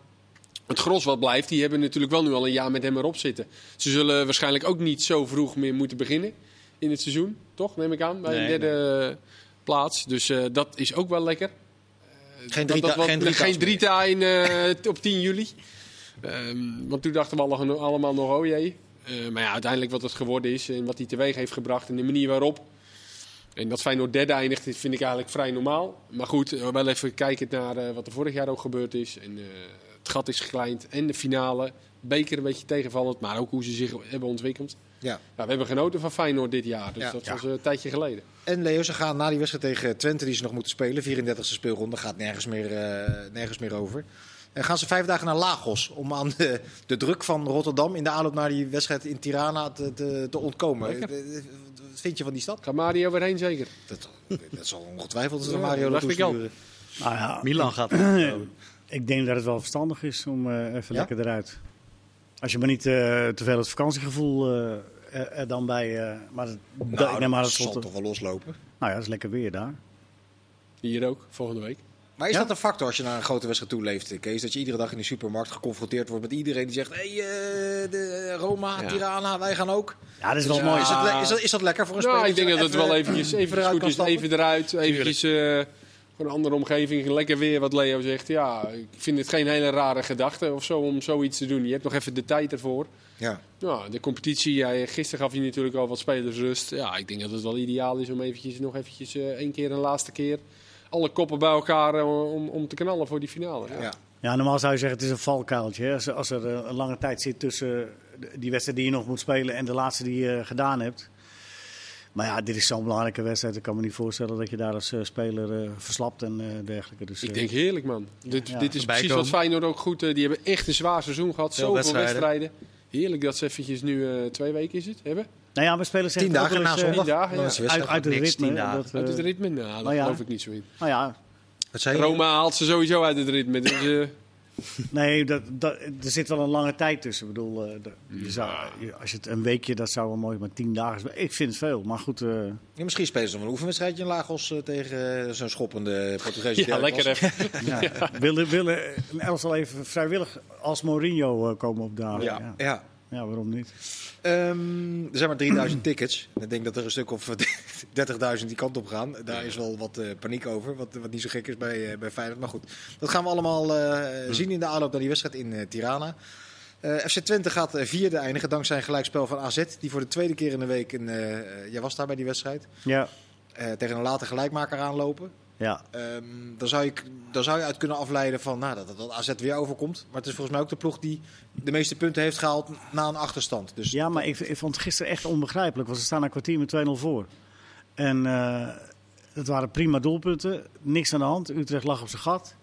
het gros wat blijft, die hebben natuurlijk wel nu al een jaar met hem erop zitten. Ze zullen waarschijnlijk ook niet zo vroeg meer moeten beginnen in het seizoen, toch? Neem ik aan, bij Nee, de derde plaats. Dus eh, dat is ook wel lekker. Geen Dat- drie, dat wat- geen drita in, eh, op 10 juli. Ehm, want toen dachten we alle- allemaal nog, oh jee. Eh, maar ja, uiteindelijk wat het geworden is en wat hij teweeg heeft gebracht en de manier waarop. En dat Feyenoord derde eindigt, vind ik eigenlijk vrij normaal. Maar goed, eh, wel even kijken naar eh, wat er vorig jaar ook gebeurd is. En, het gat is gekleind en de finale. Beker een beetje tegenvallend, maar ook hoe ze zich hebben ontwikkeld. Ja. Nou, we hebben genoten van Feyenoord dit jaar, dus Ja. dat Ja. was een tijdje geleden. En Leo, ze gaan na die wedstrijd tegen Twente, die ze nog moeten spelen, 34e speelronde, gaat nergens meer, nergens meer over. En gaan ze vijf dagen naar Lagos om aan de, de druk van Rotterdam in de aanloop naar die wedstrijd in Tirana te, te, te ontkomen. Lekker. Eh, eh, Wat vind je van die stad? Gaat Mario weer heen zeker? Dat, dat zal ongetwijfeld Ja, Mario naartoe ik al. Nou ja, Milan gaat ik denk dat het wel verstandig is om eh, even Ja? lekker eruit. Als je maar niet eh, te veel het vakantiegevoel eh, er, er dan bij... eh, maar dat, dat- ik neem maar dat dat zal toch wel loslopen. Nou ja, dat is lekker weer daar. Hier ook, volgende week. Maar is Ja? dat een factor als je naar een grote wedstrijd toe leeft, Kees? Dat je iedere dag in de supermarkt geconfronteerd wordt met iedereen die zegt... Hé, hey, eh, de Roma, Ja. Tirana, wij gaan ook. Ja, dat is wel Dus, mooi. Is, dat, is, dat, is dat lekker voor een Nou, speler? ik denk dat het wel eventjes, eventjes eruit goed kan is. stappen? Even eruit, eventjes eh, voor een andere omgeving. Lekker weer, wat Leo zegt. Ja, ik vind het geen hele rare gedachte of zo om zoiets te doen. Je hebt nog even de tijd ervoor. Ja. Ja, de competitie, ja, gisteren gaf je natuurlijk al wat spelersrust. Ja, ik denk dat het wel ideaal is om eventjes, nog eventjes eh, één keer, een laatste keer... alle koppen bij elkaar eh, om, om te knallen voor die finale. Ja. Ja. Ja, normaal zou je zeggen het is een valkuiltje. Hè? Als, als er eh, een lange tijd zit tussen die wedstrijd die je nog moet spelen en de laatste die je gedaan hebt. Maar ja, dit is zo'n belangrijke wedstrijd. Ik kan me niet voorstellen dat je daar als eh, speler eh, verslapt en eh, dergelijke. Dus, Ik eh, denk heerlijk, man. Dit, Ja. dit is precies wat. Feyenoord ook goed... eh, die hebben echt een zwaar seizoen gehad. Veel Zoveel wedstrijden. wedstrijden. Heerlijk dat ze eventjes nu eh, twee weken is het, hebben. Nou ja, we spelen zeg Tien dagen na eh, zondag. dagen, ja. uit, uit het ritme. tien dagen. Dat, Uit het eh, ritme? Nou, daar nou ja. geloof ik niet zo in. nou ja, Wat zei je? Roma haalt ze sowieso uit het ritme. Dus, eh, nee, dat, dat, er zit wel een lange tijd tussen. Ik bedoel, eh, de- je zou, je- als je het een weekje, dat zou wel mooi, maar tien dagen. is- Ik vind het veel, maar goed. eh, Ja, misschien spelen ze nog een oefenwedstrijdje in Lagos tegen zo'n schoppende Portugese ja, lekker even. ja. Willen, willen een elftal even vrijwillig als Mourinho komen opdagen? Ja. Ja. Ja. Waarom niet? Ehm, er zijn maar 3000 tickets. Ik denk dat er een stuk of 30.000 die kant op gaan. Daar is wel wat eh, paniek over, wat, wat niet zo gek is bij, eh, bij Feyenoord. Maar goed, dat gaan we allemaal eh, zien in de aanloop naar die wedstrijd in Tirana. Eh, FC Twente gaat vierde eindigen dankzij een gelijkspel van AZ. Die voor de tweede keer in de week, een, jij was daar bij die wedstrijd, Ja, eh, tegen een late gelijkmaker aanlopen. Ja. Ehm, dan, zou je, dan zou je uit kunnen afleiden van nou, dat, dat, dat AZ weer overkomt. Maar het is volgens mij ook de ploeg die de meeste punten heeft gehaald na een achterstand. Dus ja maar ik, ik vond het gisteren echt onbegrijpelijk. Want ze staan een kwartier met 2-0 voor. En eh het waren prima doelpunten. Niks aan de hand. Utrecht lag op zijn gat.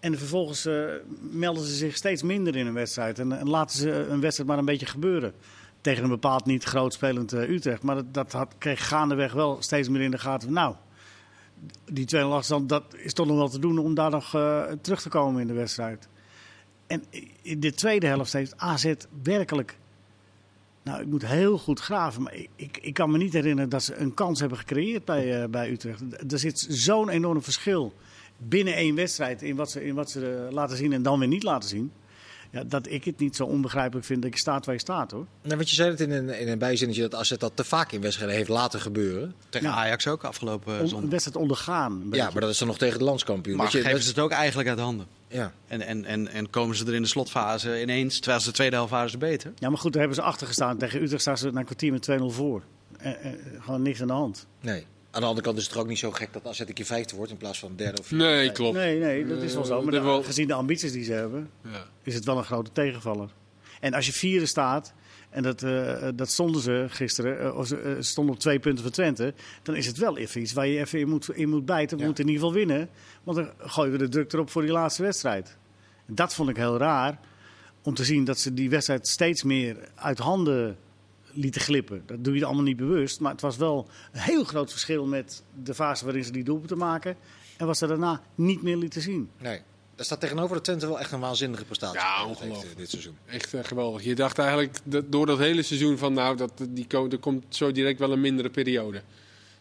En vervolgens eh, melden ze zich steeds minder in een wedstrijd. En, en laten ze een wedstrijd maar een beetje gebeuren. Tegen een bepaald niet groot spelend eh, Utrecht. Maar dat, dat had, kreeg gaandeweg wel steeds meer in de gaten. Nou, die 2-0 achterstand, dat is toch nog wel te doen om daar nog eh, terug te komen in de wedstrijd. En in de tweede helft heeft AZ werkelijk. Nou, ik moet heel goed graven, maar ik, ik, kan me niet herinneren dat ze een kans hebben gecreëerd bij, eh, bij Utrecht. Er zit zo'n enorm verschil binnen één wedstrijd in wat ze, in wat ze eh, laten zien en dan weer niet laten zien. Ja, dat ik het niet zo onbegrijpelijk vind dat je staat waar je staat hoor. Nou, want je zei het in een, in een bijzinnetje dat AZ dat te vaak in wedstrijden heeft laten gebeuren. Tegen Ja. Ajax ook afgelopen On- een zondag. wedstrijd ondergaan. een Ja, maar dat is dan nog tegen de landskampioen. Maar Dat je- geven dat- ze het ook eigenlijk uit handen. ja. En, en, en, en komen ze er in de slotfase ineens, terwijl ze de tweede helft waren ze beter. ja, maar goed, daar hebben ze achter gestaan. Tegen Utrecht staan ze na een kwartier met 2-0 voor. Eh, eh, gewoon niks aan de hand. Nee. Aan de andere kant is het ook niet zo gek dat AZ een keer vijfde wordt in plaats van derde of vierde. Nee, klopt. Nee, nee, dat is wel zo. Eh, Maar de- gezien de ambities die ze hebben, Ja. is het wel een grote tegenvaller. En als je vierde staat, en dat, eh, dat stonden ze gisteren, eh, of ze eh, stonden op twee punten voor Twente, dan is het wel even iets waar je even in moet, in moet bijten. We Ja. moeten in ieder geval winnen, want dan gooien we de druk erop voor die laatste wedstrijd. En dat vond ik heel raar, om te zien dat ze die wedstrijd steeds meer uit handen lieten glippen. Dat doe je allemaal niet bewust, maar het was wel een heel groot verschil met de fase waarin ze die doelpunten maken en wat ze daarna niet meer lieten zien. Nee. Daar staat tegenover de Twente wel echt een waanzinnige prestatie. Ja, ongelooflijk. eh, Dit seizoen. Echt eh, geweldig. Je dacht eigenlijk dat door dat hele seizoen van nou, dat, die, ko- er komt zo direct wel een mindere periode.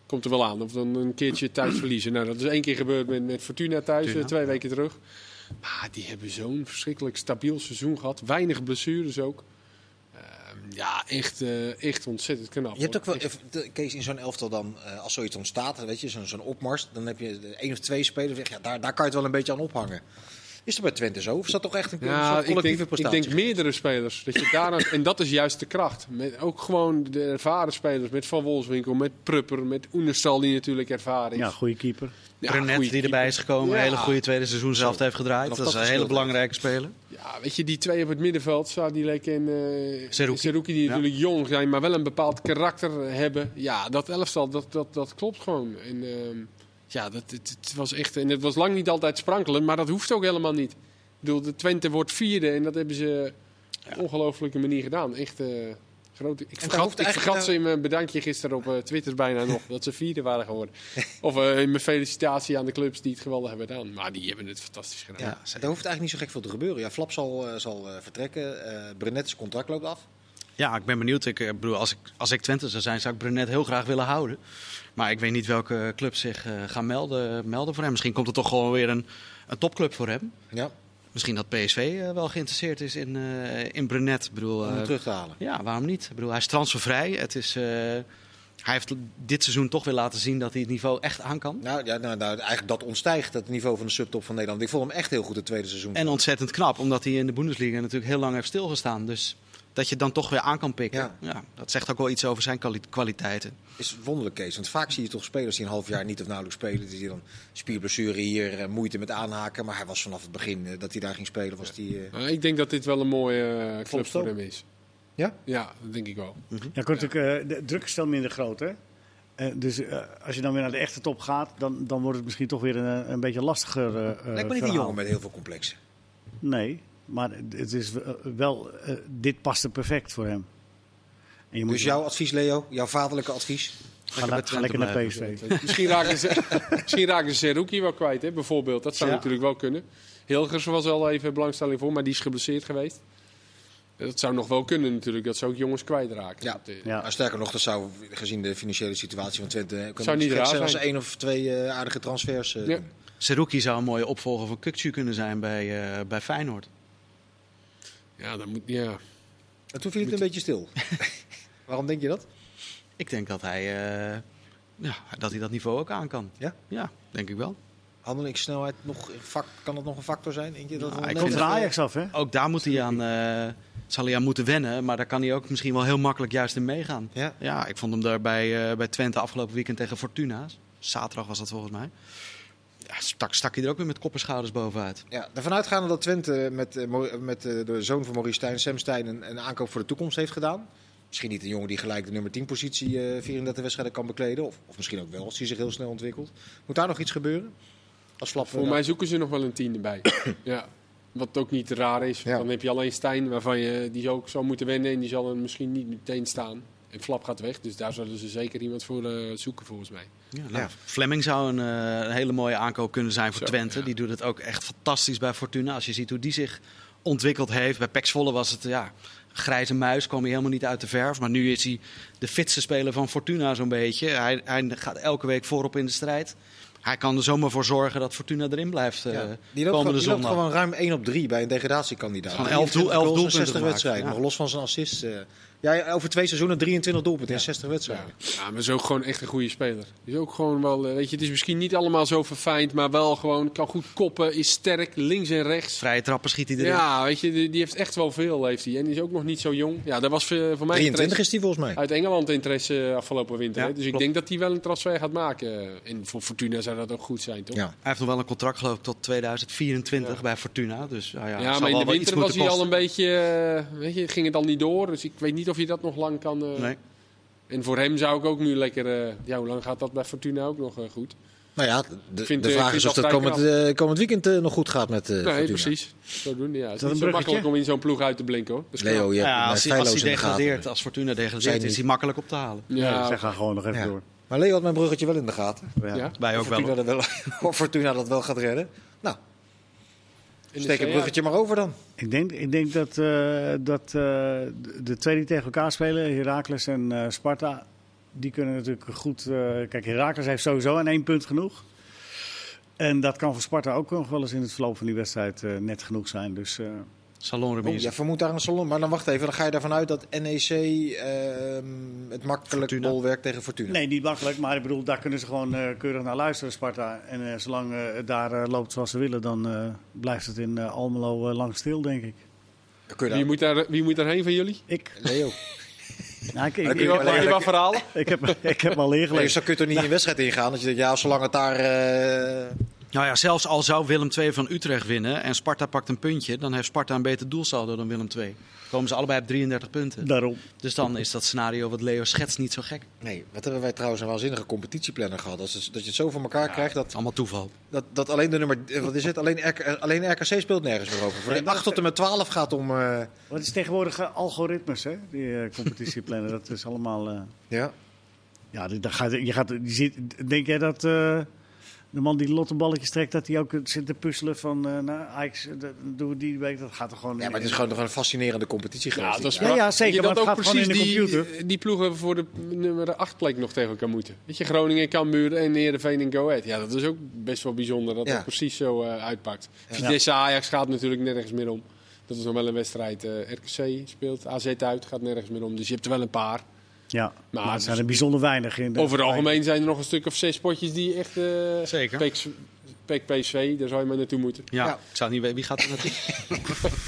Komt er wel aan. Of dan een keertje thuis verliezen. Nou, dat is één keer gebeurd met, met Fortuna thuis, Fortuna. eh, twee weken terug. Maar die hebben zo'n verschrikkelijk stabiel seizoen gehad. Weinig blessures ook. Ja, echt, eh, echt ontzettend knap. Je hebt ook wel, Kees, in zo'n elftal dan, eh, als zoiets ontstaat, weet je, zo'n opmars, dan heb je één of twee spelers, zeg, ja, daar, daar kan je het wel een beetje aan ophangen. Is dat bij Twente zo? Of is dat toch echt een, Ja, collectieve denk, ik prestatie? denk meerdere spelers. Dat je daar aan- en dat is juist de kracht. Met ook gewoon de ervaren spelers. Met Van Wolfswinkel, met Prupper, met Oenerstal die natuurlijk ervaren is. Ja, goede keeper. Ja, goeie die erbij is gekomen, Ja. een hele goede tweede seizoen zelf heeft gedraaid. Dat is een hele belangrijke speler. Ja, weet je, die twee op het middenveld, Sadilek en uh, Seruki. Seruki, die Ja. natuurlijk jong zijn, maar wel een bepaald karakter hebben. Ja, dat elftal, dat, dat, dat klopt gewoon. En ehm, ja, dat, het, het was echt, en het was lang niet altijd sprankelend, maar dat hoeft ook helemaal niet. Ik bedoel, de Twente wordt vierde en dat hebben ze op een ongelofelijke manier gedaan. Echt eh grote. Ik vergat, ik vergat nou- ze in mijn bedankje gisteren op eh, Twitter bijna nog, dat ze vierde waren geworden. Of eh, in mijn felicitatie aan de clubs die het geweldig hebben gedaan. Maar die hebben het fantastisch gedaan. Ja, daar hoeft eigenlijk niet zo gek veel te gebeuren. Ja, Flap zal, eh, zal eh, vertrekken. Eh Brunet's contract loopt af. Ja, ik ben benieuwd. Ik bedoel, als ik, als ik Twente zou zijn, zou ik Brunet heel graag willen houden. Maar ik weet niet welke clubs zich eh, gaan melden, melden voor hem. Misschien komt er toch gewoon weer een, een topclub voor hem. Ja, Misschien dat PSV eh, wel geïnteresseerd is in, eh, in Brunet. Ik bedoel, om hem terug te halen. ja, waarom niet? Ik bedoel, hij is transfervrij. Het is, hij heeft dit seizoen toch weer laten zien dat hij het niveau echt aan kan. Nou, ja, nou, nou, eigenlijk dat ontstijgt het niveau van de subtop van Nederland. Ik vond hem echt heel goed het tweede seizoen. En ontzettend knap, omdat hij in de Bundesliga natuurlijk heel lang heeft stilgestaan. Dus dat je het dan toch weer aan kan pikken. Ja. Ja. dat zegt ook wel iets over zijn kwali- kwaliteiten. is wonderlijk, Kees. Want vaak zie je toch spelers die een half jaar niet of nauwelijks spelen. Die dan spierblessure hier, eh, moeite met aanhaken. Maar hij was vanaf het begin eh, dat hij daar ging spelen, was die... eh, Maar ik denk dat dit wel een mooie eh, club voor hem is. Ja? Ja, dat denk ik wel. Ja, komt natuurlijk, eh, de druk is veel minder groot, hè? Eh, dus eh, als je dan weer naar de echte top gaat, dan, dan wordt het misschien toch weer een, een beetje lastiger. eh, Lijkt me niet een jongen met heel veel complexen. Nee, maar het is wel, eh, dit paste perfect voor hem. En je moet Dus jouw advies, Leo? Jouw vaderlijke advies? ga, ga lekker naar. PSV. Misschien raken ze, misschien raken ze Seruki wel kwijt, hè, bijvoorbeeld. Dat zou Ja. natuurlijk wel kunnen. Hilgers was al even belangstelling voor, maar die is geblesseerd geweest. Dat zou nog wel kunnen natuurlijk, dat ze ook jongens kwijtraken. Ja. Dat, eh, Ja. Maar sterker nog, dat zou gezien de financiële situatie van Twente... eh, kunnen Zou niet raar zijn als één of twee eh, aardige transfers Ja. Seruki zou een mooie opvolger van Kukcu kunnen zijn bij, eh, bij Feyenoord. ja, dan moet, ja. En toen viel het een beetje stil. Waarom denk je dat? Ik denk dat hij, eh, ja, dat hij dat niveau ook aan kan. Ja? Ja, denk ik wel. Handelingssnelheid, nog, een fac- kan dat nog een factor zijn? Denk je dat Nou, ik vind Ajax af, hè? Ook daar moet hij aan, eh, zal hij aan moeten wennen. Maar daar kan hij ook misschien wel heel makkelijk juist in meegaan. Ja. Ja, ik vond hem daar bij, eh, bij Twente afgelopen weekend tegen Fortuna. Zaterdag was dat volgens mij. Ja, stak, stak hij er ook weer met kop en schouders bovenuit. Ja, ervan uitgaande dat Twente met, eh, met eh, de zoon van Maurice Stijn, Sam Stijn, een, een aankoop voor de toekomst heeft gedaan. Misschien niet een jongen die gelijk de nummer 10 positie eh 34 wedstrijden kan bekleden. Of, of misschien ook wel, als hij zich heel snel ontwikkelt. Moet daar nog iets gebeuren? Als Flap Voor mij zoeken ze nog wel een tien erbij. ja. Wat ook niet raar is. Ja. Dan heb je alleen Stijn, waarvan je die ook zou moeten wennen. En die zal er misschien niet meteen staan. En Flap gaat weg, dus daar zullen ze zeker iemand voor eh, zoeken volgens mij. Ja, nou, Ja. Fleming zou een, eh, een hele mooie aankoop kunnen zijn voor Zo, Twente. ja. Die doet het ook echt fantastisch bij Fortuna. Als je ziet hoe die zich ontwikkeld heeft. Bij Pax Volle was het ja, grijze muis, kwam hij helemaal niet uit de verf. Maar nu is hij de fitste speler van Fortuna zo'n beetje. Hij, hij gaat elke week voorop in de strijd. Hij kan er zomaar voor zorgen dat Fortuna erin blijft eh Ja. Die loopt, gewoon, die loopt gewoon ruim 1 op 3 bij een degradatiekandidaat. Gewoon elf doel- 23 elf goals in doelpunten 60 gemaakt, wedstrijden. Nog los van zijn assist. eh. Ja, over twee seizoenen 23 doelpunten in 60 Ja. wedstrijden. ja, maar is ook gewoon echt een goede speler. Is ook gewoon wel, eh, weet je, het is misschien niet allemaal zo verfijnd, maar wel gewoon kan goed koppen, is sterk, links en rechts. Vrije trappen schiet hij erin. Ja, weet je, die, die heeft echt wel veel, heeft hij. En die is ook nog niet zo jong. Ja, dat was voor, voor mij 23 interesse- is die volgens mij. uit Engeland interesse eh, afgelopen winter. Ja. Dus ik klopt. denk dat hij wel een transfer gaat maken. En voor Fortuna zou dat ook goed zijn, toch? Ja. Hij heeft nog wel een contract geloof ik tot 2024 Ja. bij Fortuna. Dus nou ja, maar in de winter was hij al een beetje, eh, weet je, ging het al niet door. Dus ik weet niet of je dat nog lang kan. eh, Nee. En voor hem zou ik ook nu lekker, eh, ja, hoe lang gaat dat bij Fortuna ook nog eh, goed? Nou ja, de, vind, de vraag is of dat komend, eh, komend weekend eh, nog goed gaat met eh nee, Fortuna. precies. Zo doen, ja. Het is dat niet een zo bruggetje? makkelijk om in zo'n ploeg uit te blinken, hoor. Leo, je Ja, als hij, als hij degradeert, als Fortuna degradeert, is hij makkelijk op te halen. Ja. Ja, Zeg, ga gewoon nog even Ja. door. Maar Leo had mijn bruggetje wel in de gaten. Ja. ja. Wij ook wel. Fortuna dat wel of Fortuna dat wel gaat redden. Nou, steek het bruggetje maar over dan. Ik denk, ik denk dat, eh, dat eh, de- twee die tegen elkaar spelen, Heracles en eh, Sparta, die kunnen natuurlijk goed. eh, kijk, Heracles heeft sowieso aan één punt genoeg. En dat kan voor Sparta ook nog wel eens in het verloop van die wedstrijd eh, net genoeg zijn. Dus Salon Oh, remise. ja, vermoedt daar een salon. Maar dan wacht even, dan ga je ervan uit dat NEC ehm, het makkelijk Fortuna. bolwerk tegen Fortuna. nee, niet makkelijk, maar ik bedoel, daar kunnen ze gewoon eh, keurig naar luisteren, Sparta. En eh, zolang eh, het daar loopt zoals ze willen, dan eh, blijft het in Almelo lang stil, denk ik. Je Wie moet, daar, wie moet daarheen van jullie? Ik, Leo. nou, ik, ik, Heb je ik, Heb wel- je wat verhalen? ik, heb, ik heb al Nee, leergelezen. zo kun je toch niet in een wedstrijd ingaan? Dat je denkt, ja, zolang het daar... eh, Nou ja, zelfs al zou Willem II van Utrecht winnen en Sparta pakt een puntje, dan heeft Sparta een beter doelsaldo dan Willem II. Komen ze allebei op 33 punten. Daarom. Dus dan is dat scenario wat Leo schetst niet zo gek. Nee, wat hebben wij trouwens een waanzinnige competitieplanner gehad. Dat, is, dat je het zo voor elkaar krijgt dat, Allemaal toeval. dat, dat alleen de nummer... eh, Wat is het? Alleen, RK, alleen RKC speelt nergens meer over. Voor de 8 tot en met 12 gaat om... eh, Wat is tegenwoordig eh, algoritmes, hè? Die eh, competitieplannen. dat is allemaal. eh, ja. ja, daar gaat, je gaat, je ziet, denk jij dat eh, de man die lotteballetjes trekt, dat hij ook zit te puzzelen van, eh nou, Ajax, eh, dat doen we die week, dat gaat er gewoon. ja, maar het is gewoon nog een fascinerende competitie geweest. Ja, dat is Ja, ja, zeker, Je maar dat het ook gaat gewoon in precies de computer. Die, die ploegen voor de nummer 8 plek nog tegen elkaar moeten. Weet je, Groningen, Cambuur en Heerenveen en Go Ahead. Ja, dat is ook best wel bijzonder dat Ja. dat precies zo eh, uitpakt. Vitesse Ajax gaat natuurlijk nergens meer om. Dat is nog wel een wedstrijd. eh, RKC speelt, AZ uit, gaat nergens meer om. Dus je hebt er wel een paar. Ja, maar, het het zijn er bijzonder weinig in. Over het algemeen zijn er nog een stuk of zes potjes die echt... eh Zeker. PEC PEC PSV, daar zou je maar naartoe moeten. Ja, Ja. ik zou niet weten wie gaat er naartoe.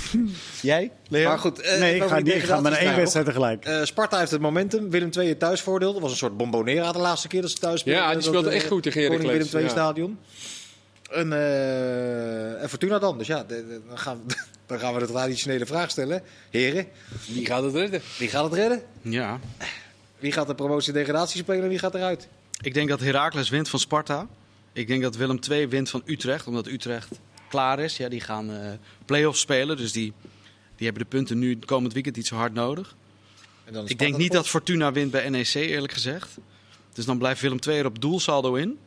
Jij? Leo? Maar goed, eh, Nee, ik ga, die niet- ik ga maar één wedstrijd tegelijk. Eh, Sparta heeft het momentum. Willem II het thuisvoordeel. Dat was een soort bombonera de laatste keer dat ze thuis speelden. Ja, die Dat, speelde eh, echt goed tegen Heracles, Willem II ja. stadion. En, eh, en Fortuna dan. Dus ja, de- de- dan gaan, we, dan gaan we de traditionele vraag stellen. Heren, Wie gaat het redden? wie gaat het redden? Ja. Wie gaat de promotie-degradatie spelen en wie gaat eruit? Ik denk dat Heracles wint van Sparta. Ik denk dat Willem II wint van Utrecht, omdat Utrecht klaar is. Ja, die gaan eh play-offs spelen, dus die, die hebben de punten nu komend weekend niet zo hard nodig. En dan is Ik denk niet dat Fortuna wint bij NEC, eerlijk gezegd. Dus dan blijft Willem II er op doelsaldo in.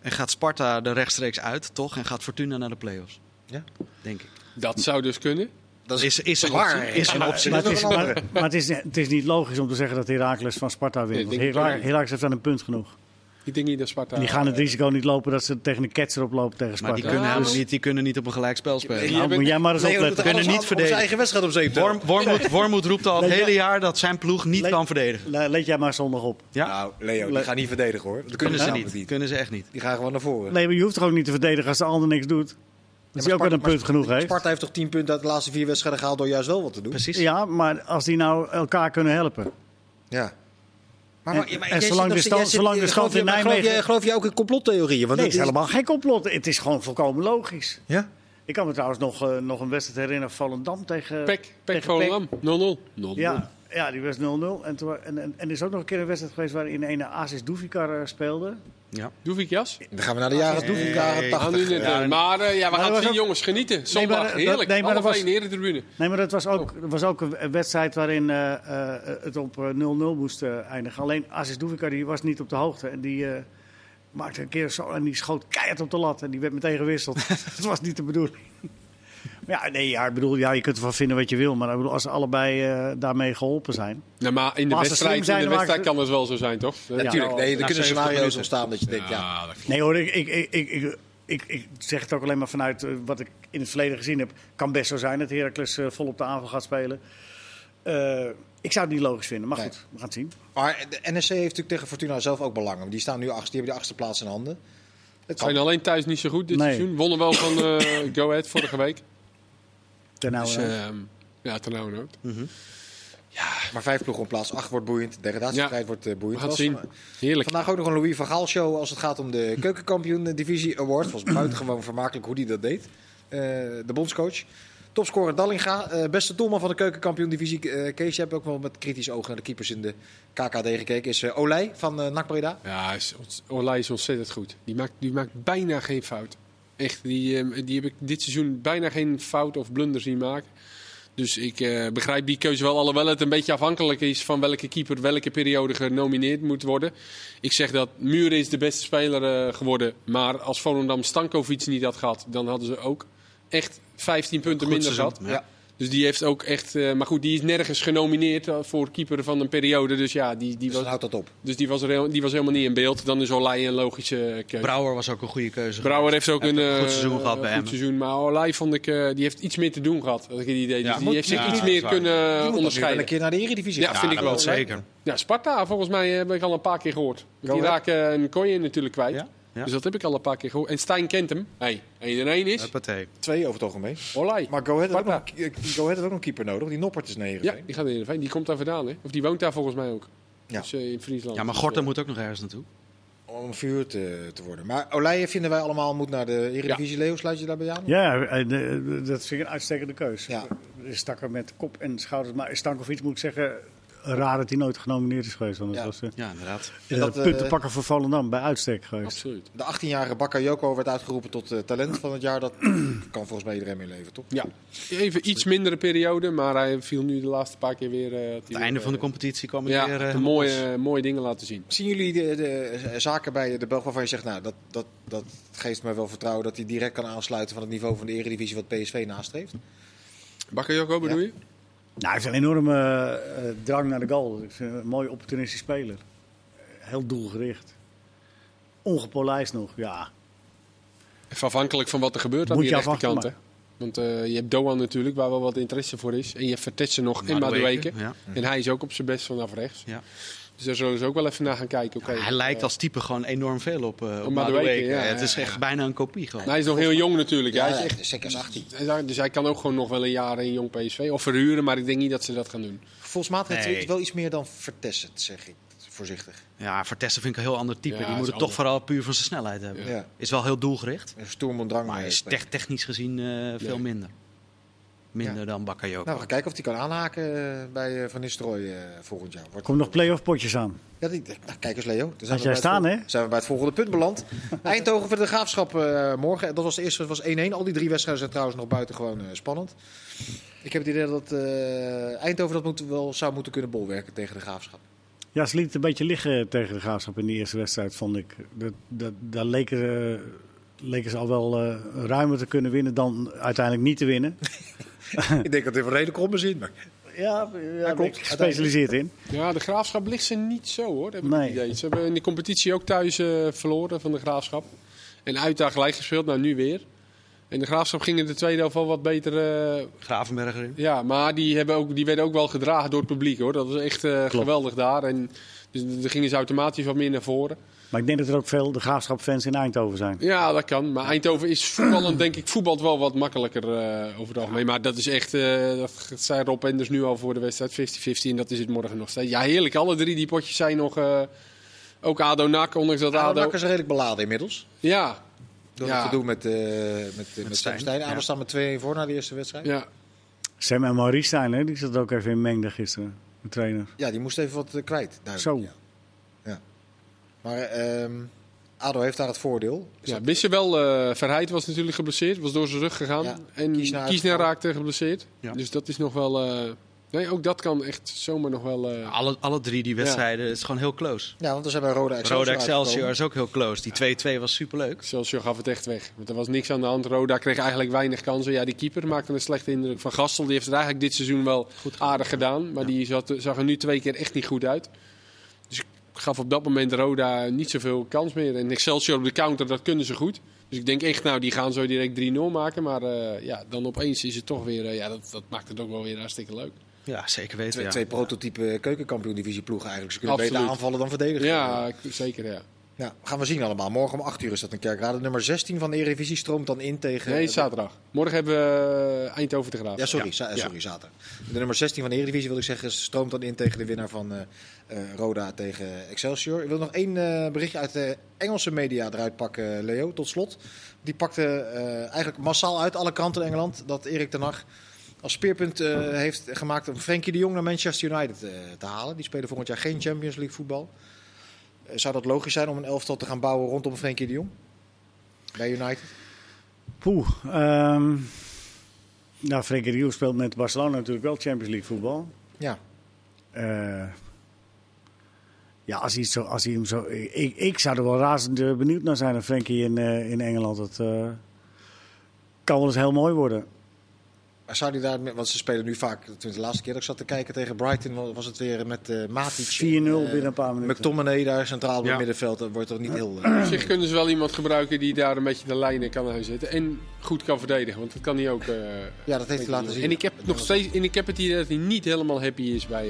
En gaat Sparta er rechtstreeks uit, toch? En gaat Fortuna naar de play-offs. Ja. Denk ik. Dat zou dus kunnen. Dat Is, is optie. Is een Maar, optie. maar, het, is, maar, maar het, is, het is niet logisch om te zeggen dat Heracles van Sparta wint. Nee, Want denk ik Hera- ook niet. Heracles heeft dan een punt genoeg. Ik denk niet dat Sparta... Die gaan het risico niet lopen dat ze tegen een ketser oplopen tegen Maar Sparta. die kunnen, Ja, helemaal maar- niet, die kunnen niet op een gelijk spel spelen. Die Nou, moet jij maar eens opletten. Kunnen niet om zijn verdedigen. eigen wedstrijd om zeep te Worm, Wormoed, Wormoed roept al het hele jaar dat zijn ploeg niet kan verdedigen. Le- Let jij maar zondag op. Ja? Nou, Leo, die Le- gaan niet verdedigen hoor. Dat kunnen kunnen ze niet. Kunnen ze echt niet. Die gaan gewoon naar voren. Nee, maar je hoeft toch ook niet te verdedigen als de ander niks doet. Dat maar hij ook wel een punt genoeg heeft. Sparta heeft toch 10 punten uit de laatste vier wedstrijden gehaald door juist wel wat te doen? Precies. Ja, maar als die nou elkaar kunnen helpen. Ja. Maar, En- maar- maar en zolang de stand- zit- zolang de geloof stand je- in maar Nijmegen- Geloof, jij- geloof je ook in complottheorieën? Want Nee, het dat is helemaal geen complot. Het is gewoon volkomen logisch. Ja? Ik kan me trouwens nog, eh, nog een wedstrijd herinneren. Volendam tegen... Pek, Pek tegen Volendam, 0-0. 0-0. Ja, ja, die was 0-0. En, toen wa- en, en, en er is ook nog een keer een wedstrijd geweest waarin een Asis Doevikar eh, speelde. Ja. Doe ik jas? Dan gaan we naar de jaren, Nee. jaren Nee. 80. Aan u net, Ja, eh, maar eh, ja, we dat gaan zien, ook- jongens, genieten. maar Zondag, dat- heerlijk. nee, maar dat was- één, Herentribune. Nee, maar dat was ook, er was ook een wedstrijd waarin eh, eh, het op eh, 0-0 moest eindigen. Alleen Asis Doevikar die was niet op de hoogte. En die eh, maakte een keer zo en die schoot keihard op de lat. En die werd meteen gewisseld. dat was niet de bedoeling. Ja, nee, ja, ik bedoel, ja, je kunt ervan vinden wat je wil. Maar ik bedoel, als ze allebei eh, daarmee geholpen zijn. Nou, maar in de wedstrijd, in de wedstrijd kan het wel zo zijn, toch? Natuurlijk, nee, er kunnen 70 scenario's ontstaan dat je denkt, ja. Ja. Nee hoor, ik, ik, ik, ik, ik, ik, ik zeg het ook alleen maar vanuit eh, wat ik in het verleden gezien heb. Kan best zo zijn dat Heracles eh, vol op de aanval gaat spelen. Eh, ik zou het niet logisch vinden, maar Nee. goed, we gaan het zien. Maar de NSC heeft natuurlijk tegen Fortuna zelf ook belangen. Want Die staan nu achtste, die hebben de achtste plaats in handen. Het Zijn kan. alleen thuis niet zo goed dit Nee. seizoen. Wonnen wel van eh Go Ahead vorige week. Ten nou, Dus, eh, ehm, ja, ten nou nood. Maar vijf ploegen op plaats 8 wordt boeiend. De degradatiestrijd wordt eh, We boeiend. gaan het Was zien. van- Heerlijk. Vandaag ook nog een Louis van Gaal show als het gaat om de keukenkampioen divisie award. Het was buitengewoon vermakelijk hoe hij dat deed. Eh, de bondscoach. Topscorer Dallinga. eh, beste doelman van de keukenkampioen divisie. eh Kees, je hebt ook wel met kritisch oog naar de keepers in de KKD gekeken. Is Olij van uh, NAC Breda. Ja, is, Olij is ontzettend goed. Die maakt, die maakt bijna geen fout. Echt, die, ehm, die heb ik dit seizoen bijna geen fout of blunder zien maken. Dus ik eh, begrijp die keuze wel, alhoewel het een beetje afhankelijk is van welke keeper welke periode genomineerd moet worden. Ik zeg dat Muren is de beste speler eh, geworden, maar als Volendam Stankovic niet had gehad, dan hadden ze ook echt 15 punten Goed minder seizoen, gehad. ja. Dus die heeft ook echt, eh, maar goed, die is nergens genomineerd eh, voor keeper van een periode. Dus ja, die, die Dus was, houdt dat op. dus die was, er, heel- die was helemaal niet in beeld. Dan is Olij een logische eh, keuze. Brouwer was ook een goede keuze. Brouwer heeft ook een, goed seizoen gehad bij goed seizoen. Maar Olij vond ik, eh, die heeft iets meer te doen gehad. Had ik het idee. Dus Ja, die moet- heeft zich ja, iets meer kunnen Die moet onderscheiden. een keer naar de Eredivisie Ja, gaan. vind ik wel. Zeker. Ja, Sparta volgens mij heb ik al een paar keer gehoord. Die raken een Koyen natuurlijk kwijt. Ja. Dus dat heb ik al een paar keer gehoord. En Stijn kent hem. Hey, 1 en 1 is Huppatee. Twee over het algemeen. Olij. Maar Go Ahead heeft ook nog, een- Go Ahead heeft ook nog een keeper nodig. Die Noppert is negen. Ja, die gaat in Die komt daar vandaan. Hè? Of die woont daar volgens mij ook. Ja. Dus, eh, in Friesland. Ja, maar Dus, Gorten eh, moet ook nog ergens naartoe. om verhuurd te, te worden. Maar Olije vinden wij allemaal moet naar de Eredivisie. Leo, sluit je daarbij aan? Ja, eh, dat vind ik een uitstekende keus. Ja. Er stak er met kop en schouders. Maar Stankovic moet ik zeggen, raar dat hij nooit genomineerd is geweest. Want Ja. was eh, Ja, inderdaad. En dat, eh, puntenpakker voor Volendam bij uitstek geweest. Absoluut. De 18-jarige Bakayoko werd uitgeroepen tot eh, talent van het jaar. Dat kan volgens mij iedereen mee leven, toch? Ja, even iets mindere periode, maar hij viel nu de laatste paar keer weer. eh, Het einde van de competitie kwam Ja, weer... eh, de mooie, mooie dingen laten zien. Zien jullie de, de zaken bij de Belg waarvan je zegt, nou, dat, dat, dat geeft me wel vertrouwen dat hij direct kan aansluiten van het niveau van de Eredivisie wat PSV nastreeft? Bakayoko bedoel je? Nou, hij heeft een enorme eh, drang naar de goal. Ik vind hem een mooie opportunistisch speler. Heel doelgericht. Ongepolijst nog, ja. Even afhankelijk van wat er gebeurt aan Moet die rechterkant. Hè? Want eh, je hebt Doan natuurlijk, waar wel wat interesse voor is. En je hebt Vertetsen nog en Madueke, Madueke. ja. En hij is ook op zijn best vanaf rechts. Ja. Dus daar zullen ze ook wel even naar gaan kijken. Oké, hij lijkt als type gewoon enorm veel op, eh op Madueke, Madueke. ja, het is ja, echt bijna een kopie gewoon. hij is nog heel jong natuurlijk. Ja, hij is echt, zeker is 18. Dus hij kan ook gewoon nog wel een jaar in jong PSV. Of verhuren, maar ik denk niet dat ze dat gaan doen. Volgens mij heeft hij wel iets meer dan Vertessen, zeg ik voorzichtig. Ja, Vertessen vind ik een heel ander type. Ja, Die moet het toch vooral puur van zijn snelheid hebben. Ja. Is wel heel doelgericht. Een stoem en drang. Maar is technisch gezien eh, veel Nee. minder. Minder Ja. dan Bakayoko. Nou, we gaan kijken of hij kan aanhaken eh, bij eh, Van Nistelrooy eh, volgend jaar. Wordt... Komt nog play-off potjes aan. Ja, die, nou, kijk eens Leo. Dan zijn Had we bij staan, het hè? Zijn we bij het volgende punt beland. Eindhoven voor de Graafschap eh, morgen. Dat was de eerste, dat was 1-1. Al die drie wedstrijden zijn trouwens nog buitengewoon eh spannend. Ik heb het idee dat eh, Eindhoven dat moet, wel zou moeten kunnen bolwerken tegen de Graafschap. Ja, ze liet het een beetje liggen tegen de Graafschap in de eerste wedstrijd, vond ik. Dat, dat, daar leken, leken ze al wel eh, ruimer te kunnen winnen dan uiteindelijk niet te winnen. ik denk dat dit wel redelijk om zin maar Ja, daar klopt. gespecialiseerd in. Ja, de graafschap ligt ze niet zo hoor. Heb ik Nee. het idee. Ze hebben in de competitie ook thuis eh, verloren van de graafschap. En uit daar gelijk gespeeld, nou nu weer. En de graafschap ging in de tweede helft wel wat beter. eh, Gravenberg erin. ja, maar die, hebben ook, die werden ook wel gedragen door het publiek hoor. Dat was echt eh, geweldig daar. En dus er gingen ze automatisch wat meer naar voren. Maar ik denk dat er ook veel de Graafschap-fans in Eindhoven zijn. Ja, dat kan. Maar Eindhoven is voetballend, denk ik, voetbalt wel wat makkelijker eh, over het algemeen. Maar dat is echt, eh, dat zei Rob Enders nu al voor de wedstrijd 50-50. En dat is het morgen nog steeds. Ja, heerlijk. Alle drie die potjes zijn nog, eh, ook ADO NAC, ondanks dat Ado ADO... Nak is redelijk beladen inmiddels. Ja, Door Ja. het gedoe met, eh met, met, Stijn. Stijn. Ado Ja. staat met 2-1 voor na de eerste wedstrijd. ja. Sam en Maurice zijn, hè? die zat ook even in mengde gisteren, de trainer. Ja, die moest even wat eh, kwijt. duidelijk. Zo. Ja. ja. Maar ehm, Ado heeft daar het voordeel. Is ja wist je wel, eh Verheid was natuurlijk geblesseerd, was door zijn rug gegaan. Ja, en Kiesner raakte geblesseerd. Ja. Dus dat is nog wel... nee, ook dat kan echt zomaar nog wel... eh, Alle, alle drie die wedstrijden is gewoon heel close. Ja, want we zijn bij Roda Excelsior Rode Excelsior is ook heel close. Die 2-2 was superleuk. Excelsior gaf het echt weg. Want er was niks aan de hand. Roda kreeg eigenlijk weinig kansen. Ja, die keeper maakte een slechte indruk. Van Gastel die heeft het eigenlijk dit seizoen wel aardig gedaan. Maar die zat, zag er nu twee keer echt niet goed uit. Dus ik gaf op dat moment Roda niet zoveel kans meer. En Excelsior op de counter, dat kunnen ze goed. Dus ik denk echt, nou, die gaan zo direct 3-0 maken. Maar eh, ja, dan opeens is het toch weer... eh, ja, dat, dat maakt het ook wel weer hartstikke leuk. Ja, zeker weten. Twee, ja. twee prototype keukenkampioen divisie ploegen eigenlijk. Ze kunnen beter aanvallen dan verdedigen. Ja, zeker, ja. Ja, gaan we zien allemaal. Morgen om 8 uur is dat in Kerkrade. Nummer 16 van de Eredivisie stroomt dan in tegen... Nee, zaterdag. Morgen hebben we eh, Eindhoven te graven. Ja, sorry, za- sorry zaterdag. De nummer 16 van de Eredivisie wil ik zeggen stroomt dan in tegen de winnaar van eh, eh, Roda tegen Excelsior. Ik wil nog één eh, berichtje uit de Engelse media eruit pakken, Leo, tot slot. Die pakte eh, eigenlijk massaal uit alle kranten in Engeland dat Erik ten Hag als speerpunt eh, heeft gemaakt om Frenkie de Jong naar Manchester United eh, te halen. Die spelen volgend jaar geen Champions League voetbal. Eh, zou dat logisch zijn om een elftal te gaan bouwen rondom Frenkie de Jong? Bij United? Poeh. ehm nou, Frenkie de Jong speelt met Barcelona natuurlijk wel Champions League voetbal. Ja. Ja, als hij, zo, als hij hem zo... Ik, ik zou er wel razend benieuwd naar zijn, naar Frenkie in, in Engeland. Dat kan wel eens heel mooi worden. Maar zou die daar, want ze spelen nu vaak, toen de laatste keer dat ik zat te kijken tegen Brighton, wa- was het weer met eh Matic. 4-0 en, eh, binnen een paar minuten. McTominay daar centraal op het middenveld, dat wordt toch niet heel... eh, Op zich kunnen ze wel iemand gebruiken die daar een beetje de lijnen kan aanzetten. En goed kan verdedigen, want dat kan hij ook. eh, ja, dat heeft hij laten zien. En ik heb nog steeds en ik heb het idee dat hij niet helemaal happy is bij.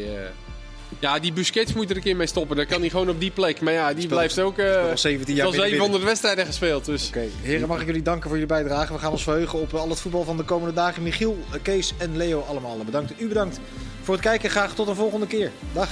Ja, die Busquets moet er een keer mee stoppen. Dan kan hij gewoon op die plek. Maar ja, die blijft ook. Al 17 jaar al binnen- 700 wedstrijden gespeeld. Dus. Oké, heren, mag ik jullie danken voor jullie bijdrage. We gaan ons verheugen op eh, al het voetbal van de komende dagen. Michiel, eh, Kees en Leo allemaal bedankt. U bedankt voor het kijken. Graag tot een volgende keer. Dag.